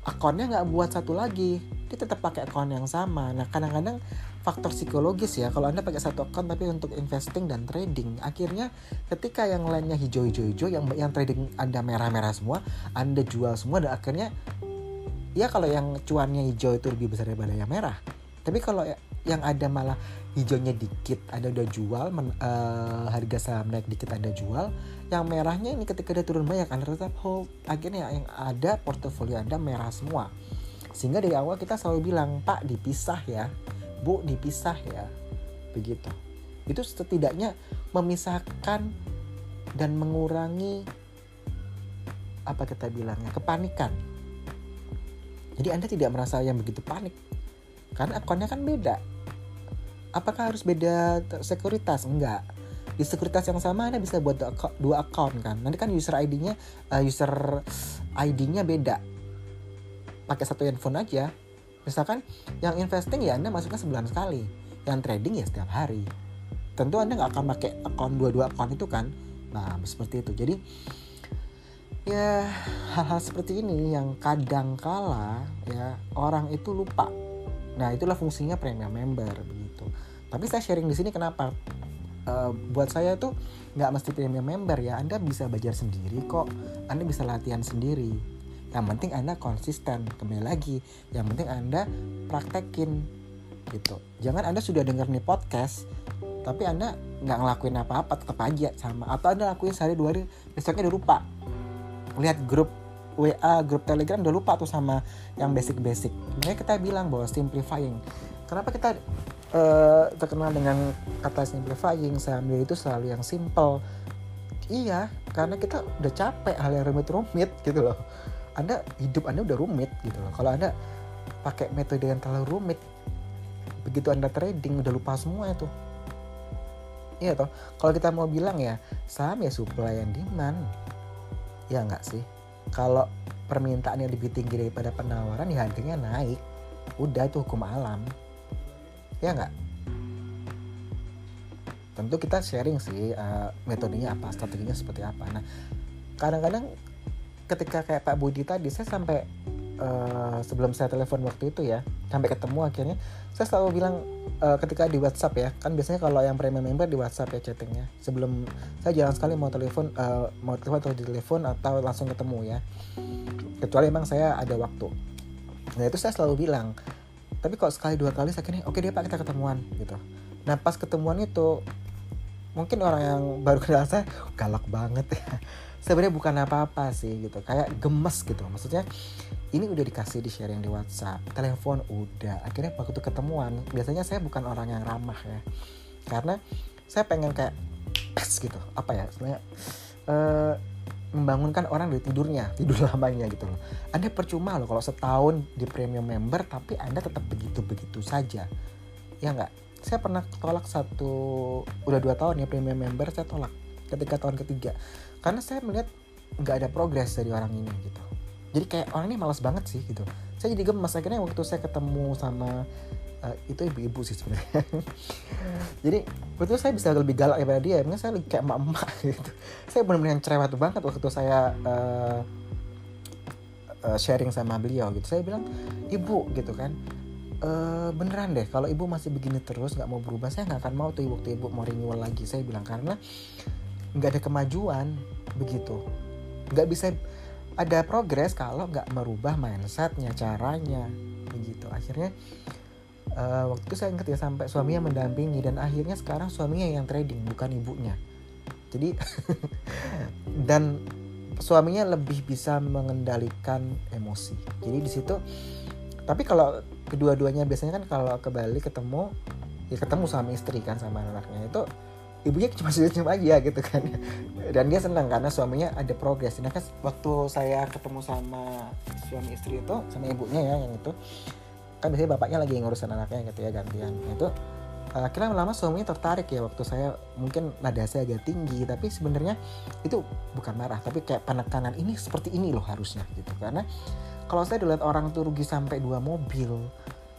akunnya nggak buat satu lagi. Dia tetap pakai akun yang sama. Nah kadang-kadang faktor psikologis ya. Kalau anda pakai satu akun tapi untuk investing dan trading akhirnya ketika yang lainnya hijau-hijau-hijau yang yang trading anda merah-merah semua anda jual semua dan akhirnya ya kalau yang cuannya hijau itu lebih besar daripada yang merah. Tapi kalau yang ada malah hijaunya dikit ada udah jual men, uh, harga saham naik dikit ada jual yang merahnya ini ketika dia turun banyak anda tetap hold. Akhirnya yang ada portofolio anda merah semua. Sehingga dari awal kita selalu bilang pak dipisah ya bu dipisah ya begitu itu setidaknya memisahkan dan mengurangi apa kita bilangnya kepanikan jadi Anda tidak merasa yang begitu panik. Karena akunnya kan beda. Apakah harus beda sekuritas? Enggak. Di sekuritas yang sama Anda bisa buat dua account kan. Nanti kan user ID-nya uh, eh, user ID-nya beda. Pakai satu handphone aja. Misalkan yang investing ya Anda masuknya sebulan sekali. Yang trading ya setiap hari. Tentu Anda nggak akan pakai account dua-dua account itu kan. Nah, seperti itu. Jadi ya hal-hal seperti ini yang kadang kala ya orang itu lupa nah itulah fungsinya premium member begitu tapi saya sharing di sini kenapa uh, buat saya tuh nggak mesti premium member ya anda bisa belajar sendiri kok anda bisa latihan sendiri yang penting anda konsisten kembali lagi yang penting anda praktekin gitu jangan anda sudah dengar nih podcast tapi anda nggak ngelakuin apa-apa tetap aja sama atau anda lakuin sehari dua hari besoknya udah lupa lihat grup WA, grup Telegram udah lupa tuh sama yang basic-basic. Makanya kita bilang bahwa simplifying. Kenapa kita uh, terkenal dengan kata simplifying? Saya ambil itu selalu yang simple. Iya, karena kita udah capek hal yang rumit-rumit gitu loh. Anda hidup Anda udah rumit gitu loh. Kalau Anda pakai metode yang terlalu rumit, begitu Anda trading udah lupa semua itu. Iya toh. Kalau kita mau bilang ya, saham ya supply and demand ya nggak sih kalau permintaannya lebih tinggi daripada penawaran ya harganya naik udah itu hukum alam ya nggak tentu kita sharing sih uh, metodenya apa strateginya seperti apa nah kadang-kadang ketika kayak Pak Budi tadi saya sampai uh, sebelum saya telepon waktu itu ya sampai ketemu akhirnya saya selalu bilang uh, ketika di WhatsApp ya kan biasanya kalau yang premium member di WhatsApp ya chattingnya. Sebelum saya jarang sekali mau telepon uh, mau telepon atau di telepon atau langsung ketemu ya. Kecuali emang saya ada waktu. Nah itu saya selalu bilang. Tapi kok sekali dua kali saya kira oke okay, dia pak kita ketemuan gitu. Nah pas ketemuan itu mungkin orang yang baru kenal saya galak banget ya sebenarnya bukan apa-apa sih gitu. Kayak gemes gitu. Maksudnya ini udah dikasih di sharing di WhatsApp. Telepon udah. Akhirnya waktu ketemuan biasanya saya bukan orang yang ramah ya. Karena saya pengen kayak pes gitu. Apa ya sebenarnya uh, membangunkan orang dari tidurnya tidur lamanya gitu loh. Anda percuma loh kalau setahun di premium member tapi anda tetap begitu begitu saja. Ya nggak? Saya pernah tolak satu udah dua tahun ya premium member saya tolak. Ketika tahun ketiga karena saya melihat nggak ada progres dari orang ini gitu. Jadi kayak orang ini malas banget sih gitu. Saya jadi gemes akhirnya waktu saya ketemu sama uh, itu ibu-ibu sih sebenarnya. Jadi waktu itu saya bisa lebih galak daripada dia mungkin saya kayak emak-emak gitu. Saya benar-benar cerewet banget waktu saya uh, uh, sharing sama beliau gitu. Saya bilang ibu gitu kan e, beneran deh kalau ibu masih begini terus nggak mau berubah saya nggak akan mau tuh ibu ibu mau renewal lagi. Saya bilang karena nggak ada kemajuan begitu. Nggak bisa ada progres kalau nggak merubah mindsetnya caranya begitu. Akhirnya uh, waktu itu saya ingat ya sampai suaminya mendampingi dan akhirnya sekarang suaminya yang trading bukan ibunya. Jadi dan suaminya lebih bisa mengendalikan emosi. Jadi di situ tapi kalau kedua-duanya biasanya kan kalau ke Bali ketemu ya ketemu sama istri kan sama anaknya. Itu ibunya cuma senyum aja gitu kan. Dan dia senang karena suaminya ada progres. Nah kan waktu saya ketemu sama suami istri itu sama ibunya ya yang itu kan biasanya bapaknya lagi ngurusin anaknya gitu ya gantian. Nah, itu uh, akhirnya lama suaminya tertarik ya waktu saya mungkin nada saya agak tinggi tapi sebenarnya itu bukan marah tapi kayak penekanan ini seperti ini loh harusnya gitu. Karena kalau saya dilihat orang tuh rugi sampai dua mobil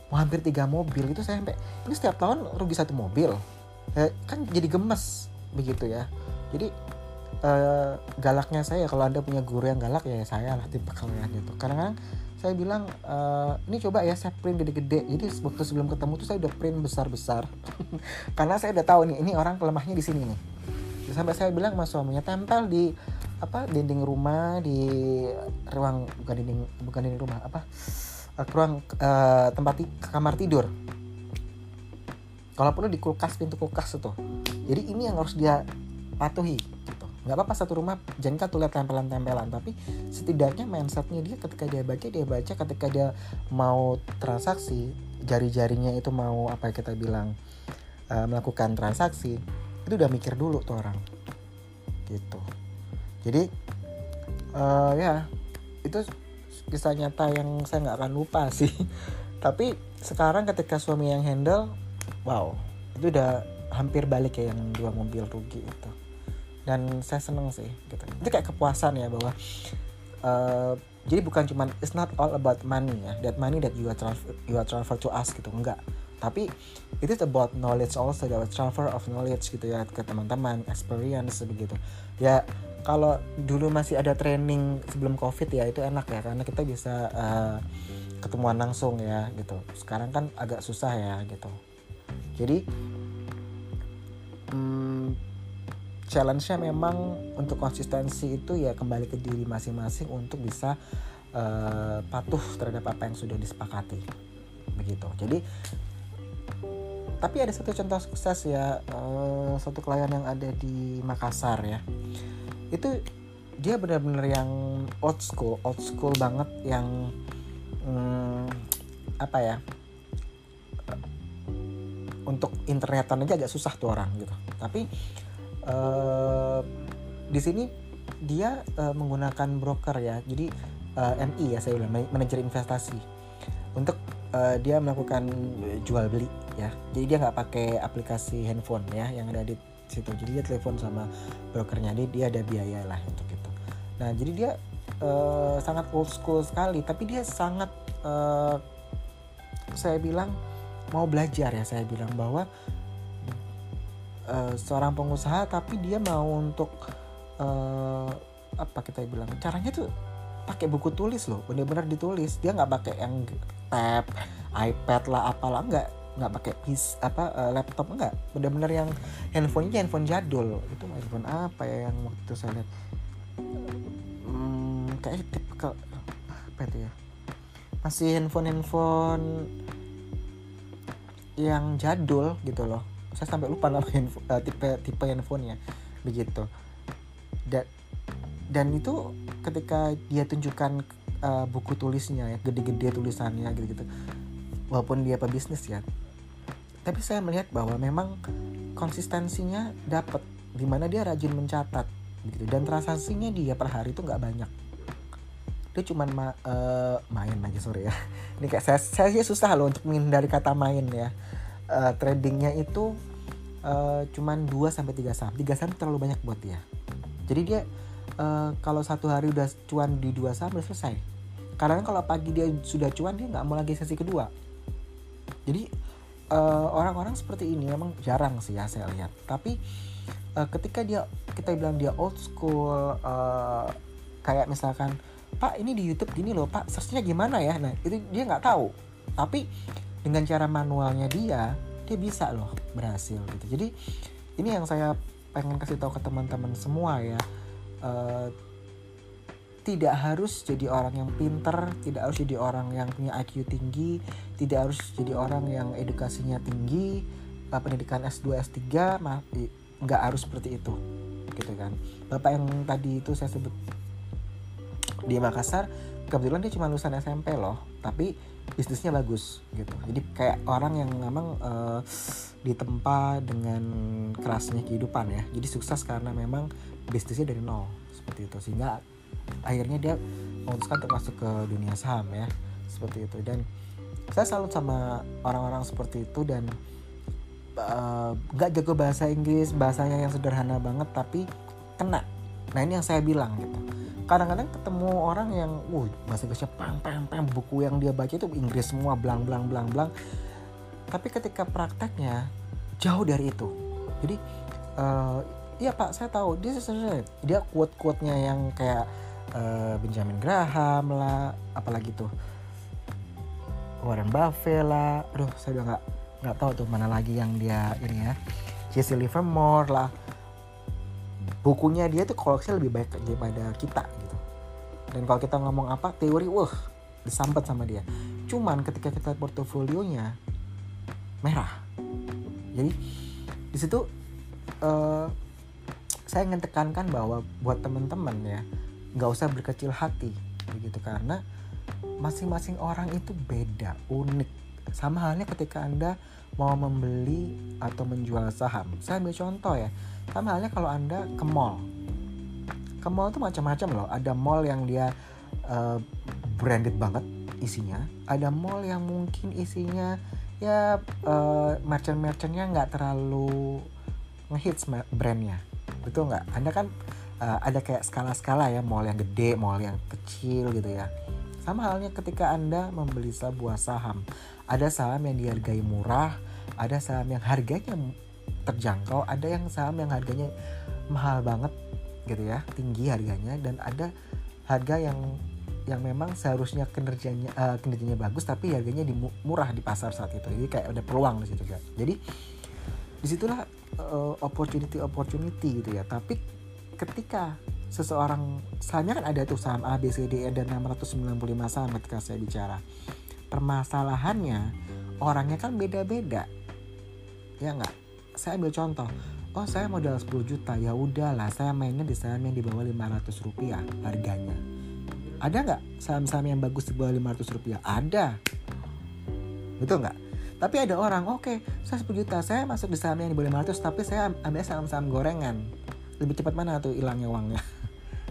mau hampir tiga mobil itu saya sampai ini setiap tahun rugi satu mobil eh, kan jadi gemes begitu ya. Jadi uh, galaknya saya kalau anda punya guru yang galak ya saya lah tipe kalian gitu. Kadang-kadang saya bilang e, ini coba ya saya print gede-gede. Jadi waktu sebelum ketemu tuh saya udah print besar-besar. Karena saya udah tahu nih ini orang pelemahnya di sini nih. Sampai saya bilang mas suaminya tempel di apa dinding rumah di ruang bukan dinding bukan dinding rumah apa uh, ruang uh, tempat kamar tidur kalau perlu di kulkas pintu kulkas itu jadi ini yang harus dia patuhi nggak apa-apa satu rumah jangan tuh lihat tempelan-tempelan tapi setidaknya mindsetnya dia ketika dia baca dia baca. Ketika dia mau transaksi jari-jarinya itu mau apa kita bilang uh, melakukan transaksi itu udah mikir dulu tuh orang. Gitu. Jadi uh, ya itu kisah nyata yang saya nggak akan lupa sih. Tapi sekarang ketika suami yang handle wow itu udah hampir balik ya yang dua mobil rugi itu. Dan saya seneng sih gitu. Itu kayak kepuasan ya bahwa uh, jadi bukan cuma it's not all about money ya. That money that you are transfer you are transfer to us gitu enggak. Tapi it is about knowledge also the transfer of knowledge gitu ya ke teman-teman experience begitu. Ya kalau dulu masih ada training sebelum covid ya itu enak ya karena kita bisa uh, ketemuan langsung ya gitu. Sekarang kan agak susah ya gitu jadi hmm, challenge-nya memang untuk konsistensi itu ya kembali ke diri masing-masing untuk bisa uh, patuh terhadap apa yang sudah disepakati. Begitu. Jadi tapi ada satu contoh sukses ya uh, satu klien yang ada di Makassar ya. Itu dia benar-benar yang old school old school banget yang hmm, apa ya untuk internetan aja agak susah tuh orang gitu. Tapi uh, di sini dia uh, menggunakan broker ya. Jadi uh, eh, MI ya saya bilang manajer investasi. Untuk uh, dia melakukan jual beli ya. Jadi dia nggak pakai aplikasi handphone ya yang ada di situ. Jadi dia telepon sama brokernya. Dia dia ada biaya lah untuk itu. Nah jadi dia uh, sangat old school sekali. Tapi dia sangat uh, saya bilang mau belajar ya saya bilang bahwa uh, seorang pengusaha tapi dia mau untuk uh, apa kita bilang caranya tuh pakai buku tulis loh bener-bener ditulis. Dia nggak pakai yang tab iPad lah apalah nggak nggak pakai pis apa uh, laptop nggak. Bener-bener yang handphonenya handphone jadul. Itu handphone apa ya yang waktu itu saya lihat? Hmm, kayak tipe ke apa itu ya? Masih handphone handphone yang jadul gitu loh. Saya sampai lupa nama handphone, uh, tipe tipe handphonenya. Begitu. Dan dan itu ketika dia tunjukkan uh, buku tulisnya ya gede-gede tulisannya gitu-gitu. Walaupun dia pebisnis ya. Tapi saya melihat bahwa memang konsistensinya dapat di mana dia rajin mencatat gitu. Dan transaksinya dia per hari itu nggak banyak dia cuma ma uh, main lagi sore ya ini kayak saya saya susah loh untuk menghindari kata main ya uh, tradingnya itu uh, cuman 2 sampai 3 saham. 3 saham terlalu banyak buat dia. Jadi dia uh, kalau satu hari udah cuan di dua saham udah selesai. Karena kalau pagi dia sudah cuan dia nggak mau lagi sesi kedua. Jadi orang-orang uh, seperti ini memang jarang sih ya saya lihat. Tapi uh, ketika dia kita bilang dia old school uh, kayak misalkan Pak ini di YouTube gini loh Pak searchnya gimana ya? Nah itu dia nggak tahu. Tapi dengan cara manualnya dia dia bisa loh berhasil gitu jadi ini yang saya pengen kasih tahu ke teman-teman semua ya uh, tidak harus jadi orang yang pinter, tidak harus jadi orang yang punya IQ tinggi, tidak harus jadi orang yang edukasinya tinggi, uh, pendidikan S2, S3, nggak harus seperti itu, gitu kan. Bapak yang tadi itu saya sebut di Makassar, kebetulan dia cuma lulusan SMP loh, tapi bisnisnya bagus gitu. Jadi kayak orang yang memang uh, ditempa dengan kerasnya kehidupan ya. Jadi sukses karena memang bisnisnya dari nol seperti itu sehingga akhirnya dia memutuskan untuk masuk ke dunia saham ya seperti itu dan saya salut sama orang-orang seperti itu dan eh, nggak uh, jago bahasa Inggris bahasanya yang sederhana banget tapi kena nah ini yang saya bilang gitu kadang-kadang ketemu orang yang uh bahasa Inggrisnya pang pang pang buku yang dia baca itu Inggris semua blang blang blang blang. Tapi ketika prakteknya jauh dari itu. Jadi uh, iya pak saya tahu dia dia quote quote nya yang kayak uh, Benjamin Graham lah apalagi tuh Warren Buffett lah. Aduh saya udah nggak nggak tahu tuh mana lagi yang dia ini ya Jesse Livermore lah. Bukunya dia tuh koleksi lebih baik daripada kita dan kalau kita ngomong apa teori wah disampet sama dia. Cuman ketika kita portofolionya merah. Jadi di situ uh, saya ingin tekankan bahwa buat teman-teman ya nggak usah berkecil hati begitu. Karena masing-masing orang itu beda unik. Sama halnya ketika anda mau membeli atau menjual saham. Saya ambil contoh ya. Sama halnya kalau anda ke mall ke mall itu macam-macam loh. Ada mall yang dia uh, branded banget isinya. Ada mall yang mungkin isinya ya uh, merchant-merchantnya nggak terlalu ngehits brandnya. Betul nggak? Anda kan uh, ada kayak skala-skala ya. Mall yang gede mall yang kecil gitu ya. Sama halnya ketika anda membeli sebuah saham. Ada saham yang dihargai murah ada saham yang harganya terjangkau ada yang saham yang harganya mahal banget gitu ya tinggi harganya dan ada harga yang yang memang seharusnya kinerjanya uh, kinerjanya bagus tapi harganya di murah di pasar saat itu. Jadi kayak ada peluang di situ kan jadi di situlah uh, opportunity opportunity gitu ya. Tapi ketika seseorang sahamnya kan ada tuh saham A B C D E dan 695 saham ketika saya bicara. Permasalahannya orangnya kan beda-beda. Ya nggak? Saya ambil contoh oh saya modal 10 juta. Ya udahlah saya mainnya di saham yang di bawah 500 rupiah harganya. Ada nggak saham-saham yang bagus di bawah 500 rupiah? Ada. Betul nggak? Tapi ada orang oke okay, saya 10 juta saya masuk di saham yang di bawah 500 tapi saya ambil saham-saham gorengan. Lebih cepat mana tuh hilangnya uangnya?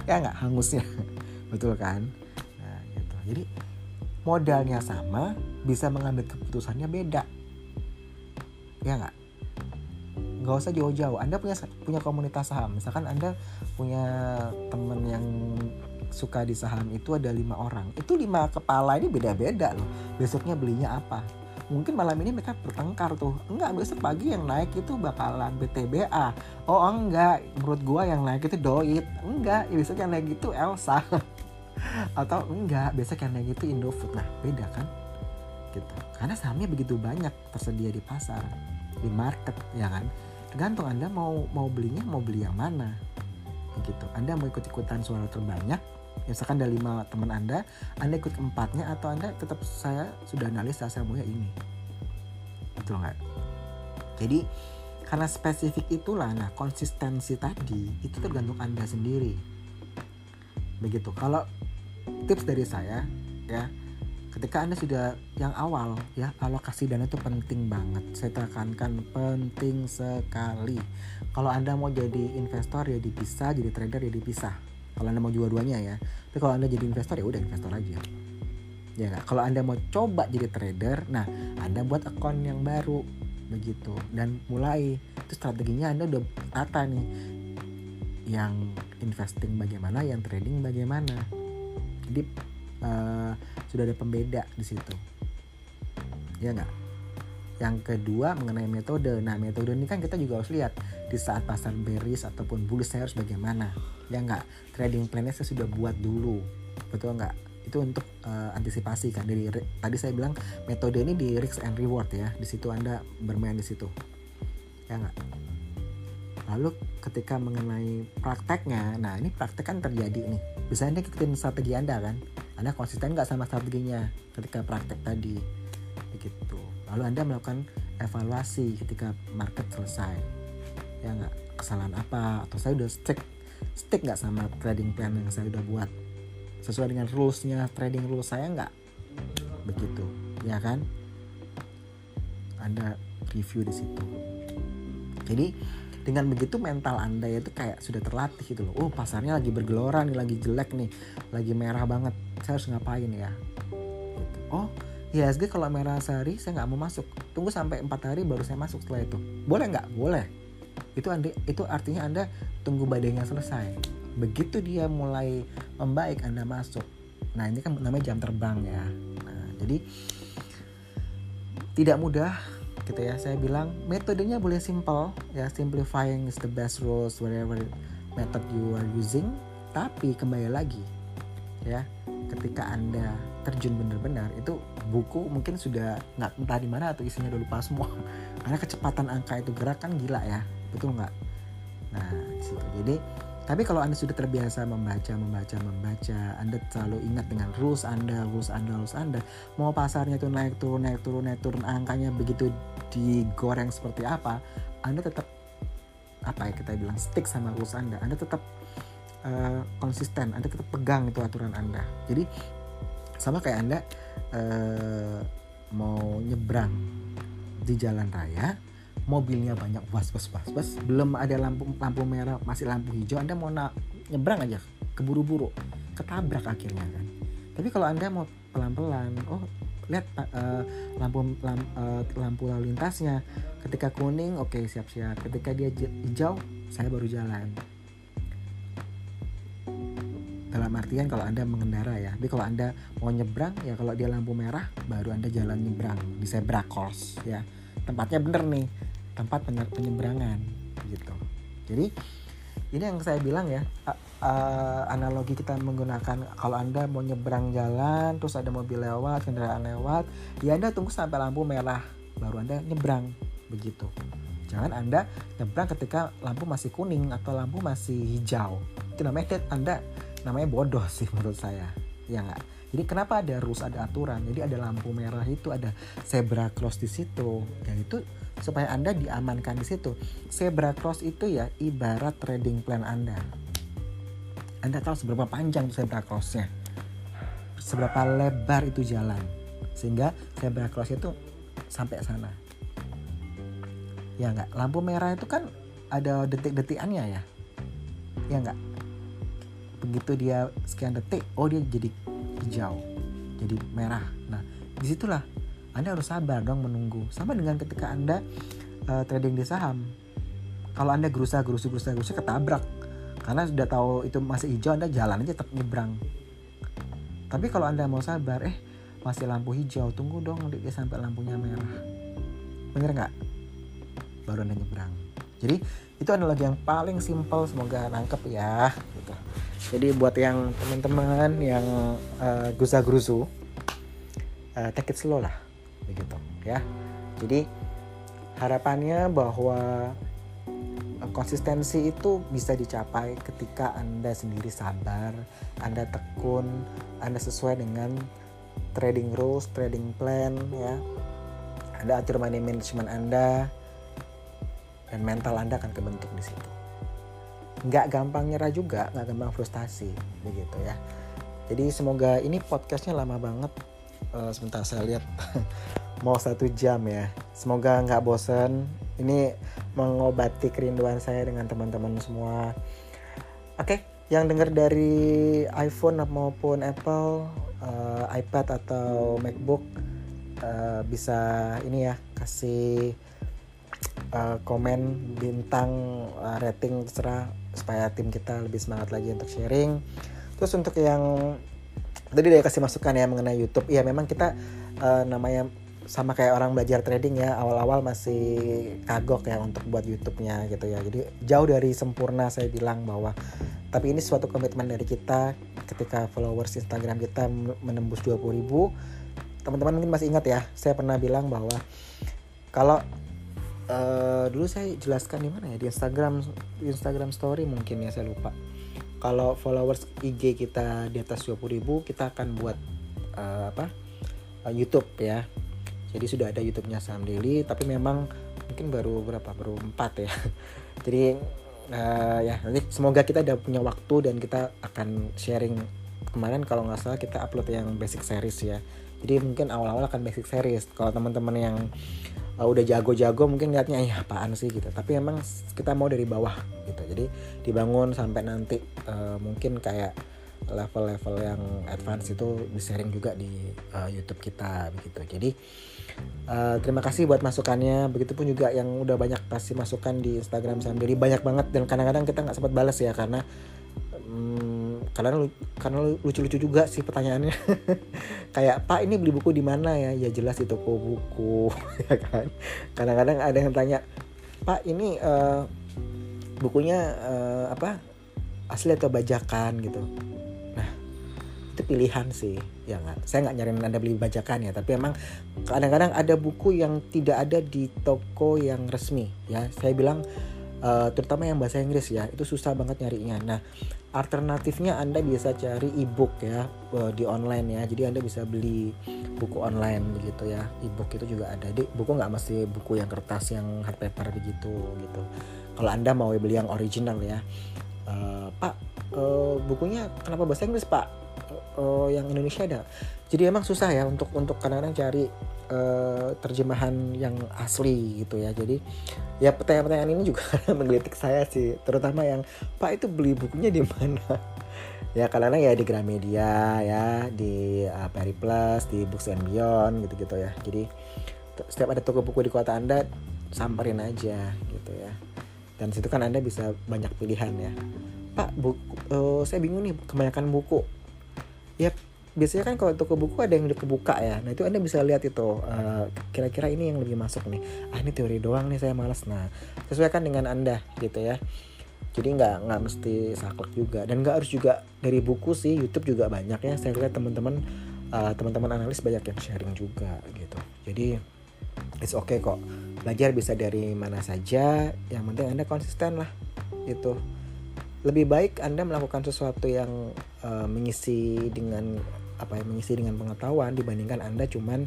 Ya nggak? Hangusnya. Betul kan? Nah gitu. Jadi modalnya sama bisa mengambil keputusannya beda. Ya nggak nggak usah jauh-jauh. Anda punya punya komunitas saham. Misalkan anda punya temen yang suka di saham itu ada lima orang. Itu lima kepala ini beda-beda loh. Besoknya belinya apa? Mungkin malam ini mereka bertengkar tuh. Enggak besok pagi yang naik itu bakalan BTBA oh enggak. Menurut gua yang naik itu Doit. Enggak. Ya besok yang naik itu Elsa. Atau enggak. Besok yang naik itu Indofood. Nah beda kan? Gitu. Karena sahamnya begitu banyak tersedia di pasar di market ya kan tergantung anda mau mau belinya mau beli yang mana. Gitu. Anda mau ikut ikutan suara terbanyak misalkan ada lima teman anda anda ikut keempatnya atau anda tetap saya sudah analis saya maunya ini. Betul nggak jadi karena spesifik itulah nah konsistensi tadi itu tergantung anda sendiri. Begitu. Kalau tips dari saya ya ketika anda sudah yang awal ya alokasi dana itu penting banget. Saya tekankan penting sekali. Kalau anda mau jadi investor ya dipisah. Jadi trader ya dipisah. Kalau anda mau jual duanya ya. Tapi kalau anda jadi investor ya udah investor aja. Ya gak? kalau anda mau coba jadi trader nah anda buat akun yang baru. Begitu. Dan mulai. Itu strateginya anda udah tata nih. Yang investing bagaimana yang trading bagaimana. Jadi uh, sudah ada pembeda di situ. Ya nggak? Yang kedua mengenai metode. Nah metode ini kan kita juga harus lihat di saat pasar bearish ataupun bullish harus bagaimana. Ya nggak? Trading plannya saya sudah buat dulu, betul nggak? itu untuk uh, antisipasi kan. Dari tadi saya bilang metode ini di risk and reward ya. Di situ anda bermain di situ. Ya nggak? Lalu ketika mengenai prakteknya nah ini praktek kan terjadi nih. Bisa anda ikutin strategi anda kan anda konsisten nggak sama strateginya ketika praktek tadi? Begitu. Lalu anda melakukan evaluasi ketika market selesai. Ya nggak? Kesalahan apa? Atau saya udah stick stick nggak sama trading plan yang saya udah buat? Sesuai dengan rulesnya trading rules saya nggak? Begitu. Ya kan? Anda review di situ. Jadi dengan begitu mental anda itu kayak sudah terlatih gitu loh. Oh pasarnya lagi bergelora nih lagi jelek nih lagi merah banget. Saya harus ngapain ya? Gitu. oh IHSG kalau merah sehari saya nggak mau masuk. Tunggu sampai empat hari baru saya masuk setelah itu. Boleh nggak? Boleh. Itu anda itu artinya anda tunggu badainya selesai. Begitu dia mulai membaik anda masuk. Nah ini kan namanya jam terbang ya. Nah, jadi tidak mudah gitu ya. Saya bilang metodenya boleh simple ya. Simplifying is the best rules whatever method you are using. Tapi kembali lagi ya ketika anda terjun benar-benar itu buku mungkin sudah nggak entah di mana atau isinya udah lupa semua. Karena kecepatan angka itu gerak kan gila ya. Betul nggak? Nah situ. Jadi tapi kalau Anda sudah terbiasa membaca, membaca, membaca, Anda selalu ingat dengan rules Anda, rules Anda, rules Anda. Mau pasarnya itu naik turun, naik turun, naik turun, angkanya begitu digoreng seperti apa, Anda tetap apa ya kita bilang stick sama rules Anda. Anda tetap uh, konsisten, Anda tetap pegang itu aturan Anda. Jadi sama kayak Anda uh, mau nyebrang di jalan raya, mobilnya banyak was was was was. Belum ada lampu lampu merah masih lampu hijau. Anda mau na nyebrang aja keburu-buru. Ketabrak akhirnya kan. Tapi kalau anda mau pelan-pelan oh lihat uh, lampu lamp, uh, lampu lalu lintasnya. Ketika kuning oke okay, siap-siap. Ketika dia hijau saya baru jalan. Dalam artian kalau anda mengendara ya. Tapi kalau anda mau nyebrang ya kalau dia lampu merah baru anda jalan nyebrang. Di zebra cross ya tempatnya bener nih tempat penyeberangan gitu. Jadi ini yang saya bilang ya uh, analogi kita menggunakan kalau anda mau nyebrang jalan terus ada mobil lewat kendaraan lewat ya anda tunggu sampai lampu merah baru anda nyebrang begitu. Jangan anda nyebrang ketika lampu masih kuning atau lampu masih hijau. Itu namanya anda namanya bodoh sih menurut saya ya nggak jadi kenapa ada rules ada aturan jadi ada lampu merah itu ada zebra cross di situ ya itu supaya Anda diamankan di situ. Zebra cross itu ya ibarat trading plan Anda. Anda tahu seberapa panjang zebra crossnya, seberapa lebar itu jalan, sehingga zebra cross itu sampai sana. Ya enggak, lampu merah itu kan ada detik-detikannya ya, ya enggak. Begitu dia sekian detik, oh dia jadi hijau, jadi merah. Nah, di situlah anda harus sabar dong menunggu. Sama dengan ketika Anda uh, trading di saham. Kalau Anda gerusa gerusu gerusa gerusa ketabrak. Karena sudah tahu itu masih hijau, Anda jalan aja tetap nyebrang. Tapi kalau Anda mau sabar, eh masih lampu hijau, tunggu dong dia sampai lampunya merah. Bener nggak? Baru Anda nyebrang. Jadi itu adalah yang paling simpel semoga nangkep ya gitu. Jadi buat yang teman-teman yang uh, gusa gerusu uh, take it slow lah begitu ya jadi harapannya bahwa eh, konsistensi itu bisa dicapai ketika anda sendiri sabar anda tekun anda sesuai dengan trading rules trading plan ya anda atur money management anda dan mental anda akan kebentuk di situ. Nggak gampang nyerah juga nggak gampang frustasi begitu ya. Jadi semoga ini podcastnya lama banget. Uh, sebentar saya lihat mau satu jam ya. Semoga nggak bosen. Ini mengobati kerinduan saya dengan teman-teman semua. Oke okay, yang dengar dari iPhone maupun Apple uh, iPad atau MacBook uh, bisa ini ya kasih uh, komen bintang uh, rating terserah supaya tim kita lebih semangat lagi untuk sharing. Terus untuk yang tadi dia kasih masukan ya mengenai YouTube. Ya memang kita uh, namanya sama kayak orang belajar trading ya awal-awal masih kagok ya untuk buat YouTube-nya gitu ya. Jadi jauh dari sempurna saya bilang bahwa tapi ini suatu komitmen dari kita. Ketika followers Instagram kita menembus 20 ribu teman-teman mungkin masih ingat ya saya pernah bilang bahwa kalau uh, dulu saya jelaskan di mana ya? Di Instagram Instagram Story mungkin ya saya lupa. Kalau followers IG kita di atas 20 ribu kita akan buat uh, apa? Uh, YouTube ya. Jadi sudah ada YouTube-nya Saham Daily tapi memang mungkin baru berapa? Baru empat ya. Jadi uh, ya nanti semoga kita udah punya waktu dan kita akan sharing. Kemarin kalau nggak salah kita upload yang basic series ya. Jadi mungkin awal-awal akan basic series. Kalau teman-teman yang uh, udah jago-jago mungkin lihatnya ya apaan sih? gitu. Tapi emang kita mau dari bawah gitu. Jadi dibangun sampai nanti uh, mungkin kayak level-level yang advance itu di sharing juga di uh, YouTube kita begitu jadi uh, terima kasih buat masukannya. Begitupun juga yang udah banyak kasih masukan di Instagram sendiri banyak banget dan kadang-kadang kita nggak sempat balas ya karena um, karena karena lucu-lucu juga sih pertanyaannya. Kayak Pak ini beli buku di mana ya? Ya jelas di toko buku ya kan? Kadang-kadang ada yang tanya Pak ini uh, bukunya uh, apa asli atau bajakan? Gitu. Itu pilihan sih ya nggak? Saya nggak nyariin anda beli bajakan ya tapi emang kadang-kadang ada buku yang tidak ada di toko yang resmi ya. Saya bilang uh, terutama yang bahasa Inggris ya itu susah banget nyarinya. Nah alternatifnya anda bisa cari ebook ya uh, di online ya. Jadi anda bisa beli buku online begitu ya. Ebook itu juga ada. Di buku nggak mesti buku yang kertas yang hard paper begitu gitu. Kalau anda mau beli yang original ya. Uh, pak uh, bukunya kenapa bahasa Inggris pak? Uh, yang Indonesia ada. Jadi emang susah ya untuk untuk kadang-kadang cari uh, terjemahan yang asli gitu ya. Jadi ya pertanyaan-pertanyaan ini juga menggelitik saya sih. Terutama yang Pak itu beli bukunya di mana? Ya kadang-kadang ya di Gramedia ya di uh, Peri Plus di Books and Beyond gitu-gitu ya. Jadi setiap ada toko buku di kota anda samperin aja gitu ya. Dan situ kan anda bisa banyak pilihan ya. Pak buku uh, saya bingung nih kebanyakan buku. Ya biasanya kan kalau toko buku ada yang udah kebuka ya. Nah itu anda bisa lihat itu eh, kira-kira ini yang lebih masuk nih. Ah ini teori doang nih saya malas nah sesuaikan dengan anda gitu ya. Jadi nggak nggak mesti saklek juga. Dan nggak harus juga dari buku sih YouTube juga banyak ya. Saya lihat teman-teman uh, teman-teman analis banyak yang sharing juga gitu. Jadi it's okay kok. Belajar bisa dari mana saja yang penting anda konsisten lah itu lebih baik Anda melakukan sesuatu yang uh, mengisi dengan apa ya mengisi dengan pengetahuan dibandingkan Anda cuman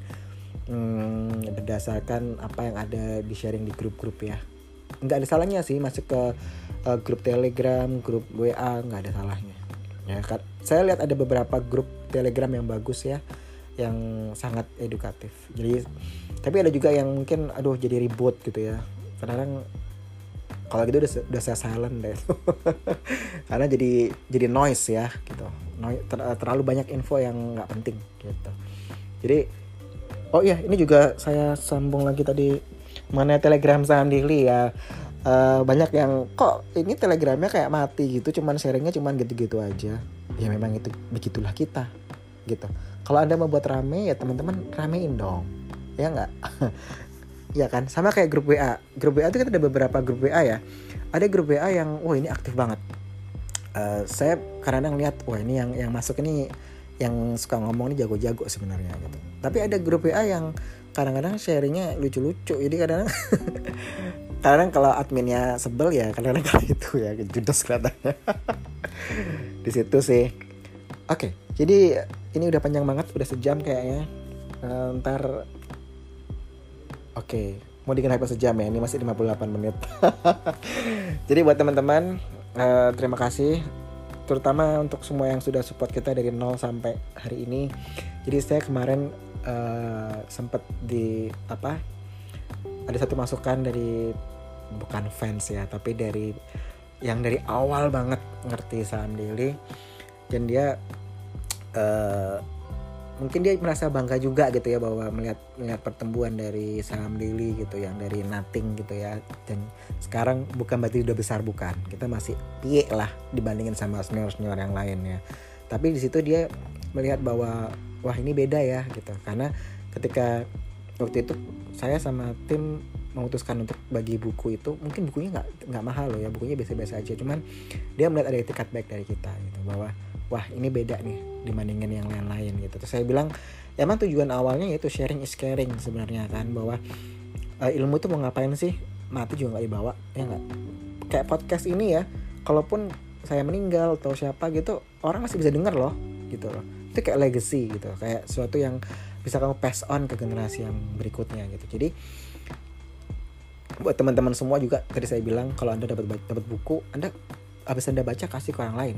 hmm, berdasarkan apa yang ada di sharing di grup-grup ya. Nggak ada salahnya sih masuk ke uh, grup Telegram grup WA nggak ada salahnya. Ya saya lihat ada beberapa grup Telegram yang bagus ya yang sangat edukatif. Jadi tapi ada juga yang mungkin aduh jadi ribut gitu ya. Kadang kalau gitu udah udah saya silent deh. Karena jadi jadi noise ya gitu ter, terlalu banyak info yang nggak penting gitu. Jadi oh iya ini juga saya sambung lagi tadi mana telegram sendiri ya. Uh, banyak yang kok ini telegramnya kayak mati gitu cuman sharingnya cuman gitu-gitu aja. Ya memang itu begitulah kita gitu. Kalau anda mau buat rame ya teman-teman ramein dong ya nggak? Ya kan? Sama kayak grup WA grup WA itu kan ada beberapa grup WA ya. Ada grup WA yang wah ini aktif banget uh, saya kadang-kadang lihat wah ini yang yang masuk ini yang suka ngomong ini jago-jago sebenarnya gitu tapi ada grup WA yang kadang-kadang sharingnya lucu-lucu jadi kadang-kadang kadang kalau adminnya sebel ya kadang-kadang kali itu ya judes kelihatannya di situ sih oke jadi ini udah panjang banget udah sejam kayaknya uh, ntar Oke, mau dikenai sejam ya. Ini masih 58 menit. Jadi buat teman-teman, uh, terima kasih terutama untuk semua yang sudah support kita dari nol sampai hari ini. Jadi saya kemarin uh, sempat di apa? Ada satu masukan dari bukan fans ya, tapi dari yang dari awal banget ngerti saham daily dan dia uh, mungkin dia merasa bangga juga gitu ya bahwa melihat melihat pertumbuhan dari saham daily gitu yang dari nothing gitu ya. Dan sekarang bukan berarti udah besar bukan. Kita masih pie lah dibandingin sama senior senior yang lain ya. Tapi di situ dia melihat bahwa wah ini beda ya gitu. Karena ketika waktu itu saya sama tim memutuskan untuk bagi buku itu mungkin bukunya nggak nggak mahal loh ya bukunya biasa-biasa aja. Cuman dia melihat ada etikat baik dari kita gitu bahwa wah ini beda nih dibandingin yang lain-lain gitu. Terus saya bilang emang tujuan awalnya yaitu sharing is caring sebenarnya kan bahwa uh, ilmu itu mau ngapain sih? Mati juga nggak dibawa ya nggak? Kayak podcast ini ya kalaupun saya meninggal atau siapa gitu orang masih bisa denger loh gitu loh. Itu kayak legacy gitu kayak sesuatu yang bisa kamu pass on ke generasi yang berikutnya gitu. Jadi buat teman-teman semua juga tadi saya bilang kalau anda dapat dapat buku anda habis anda baca kasih ke orang lain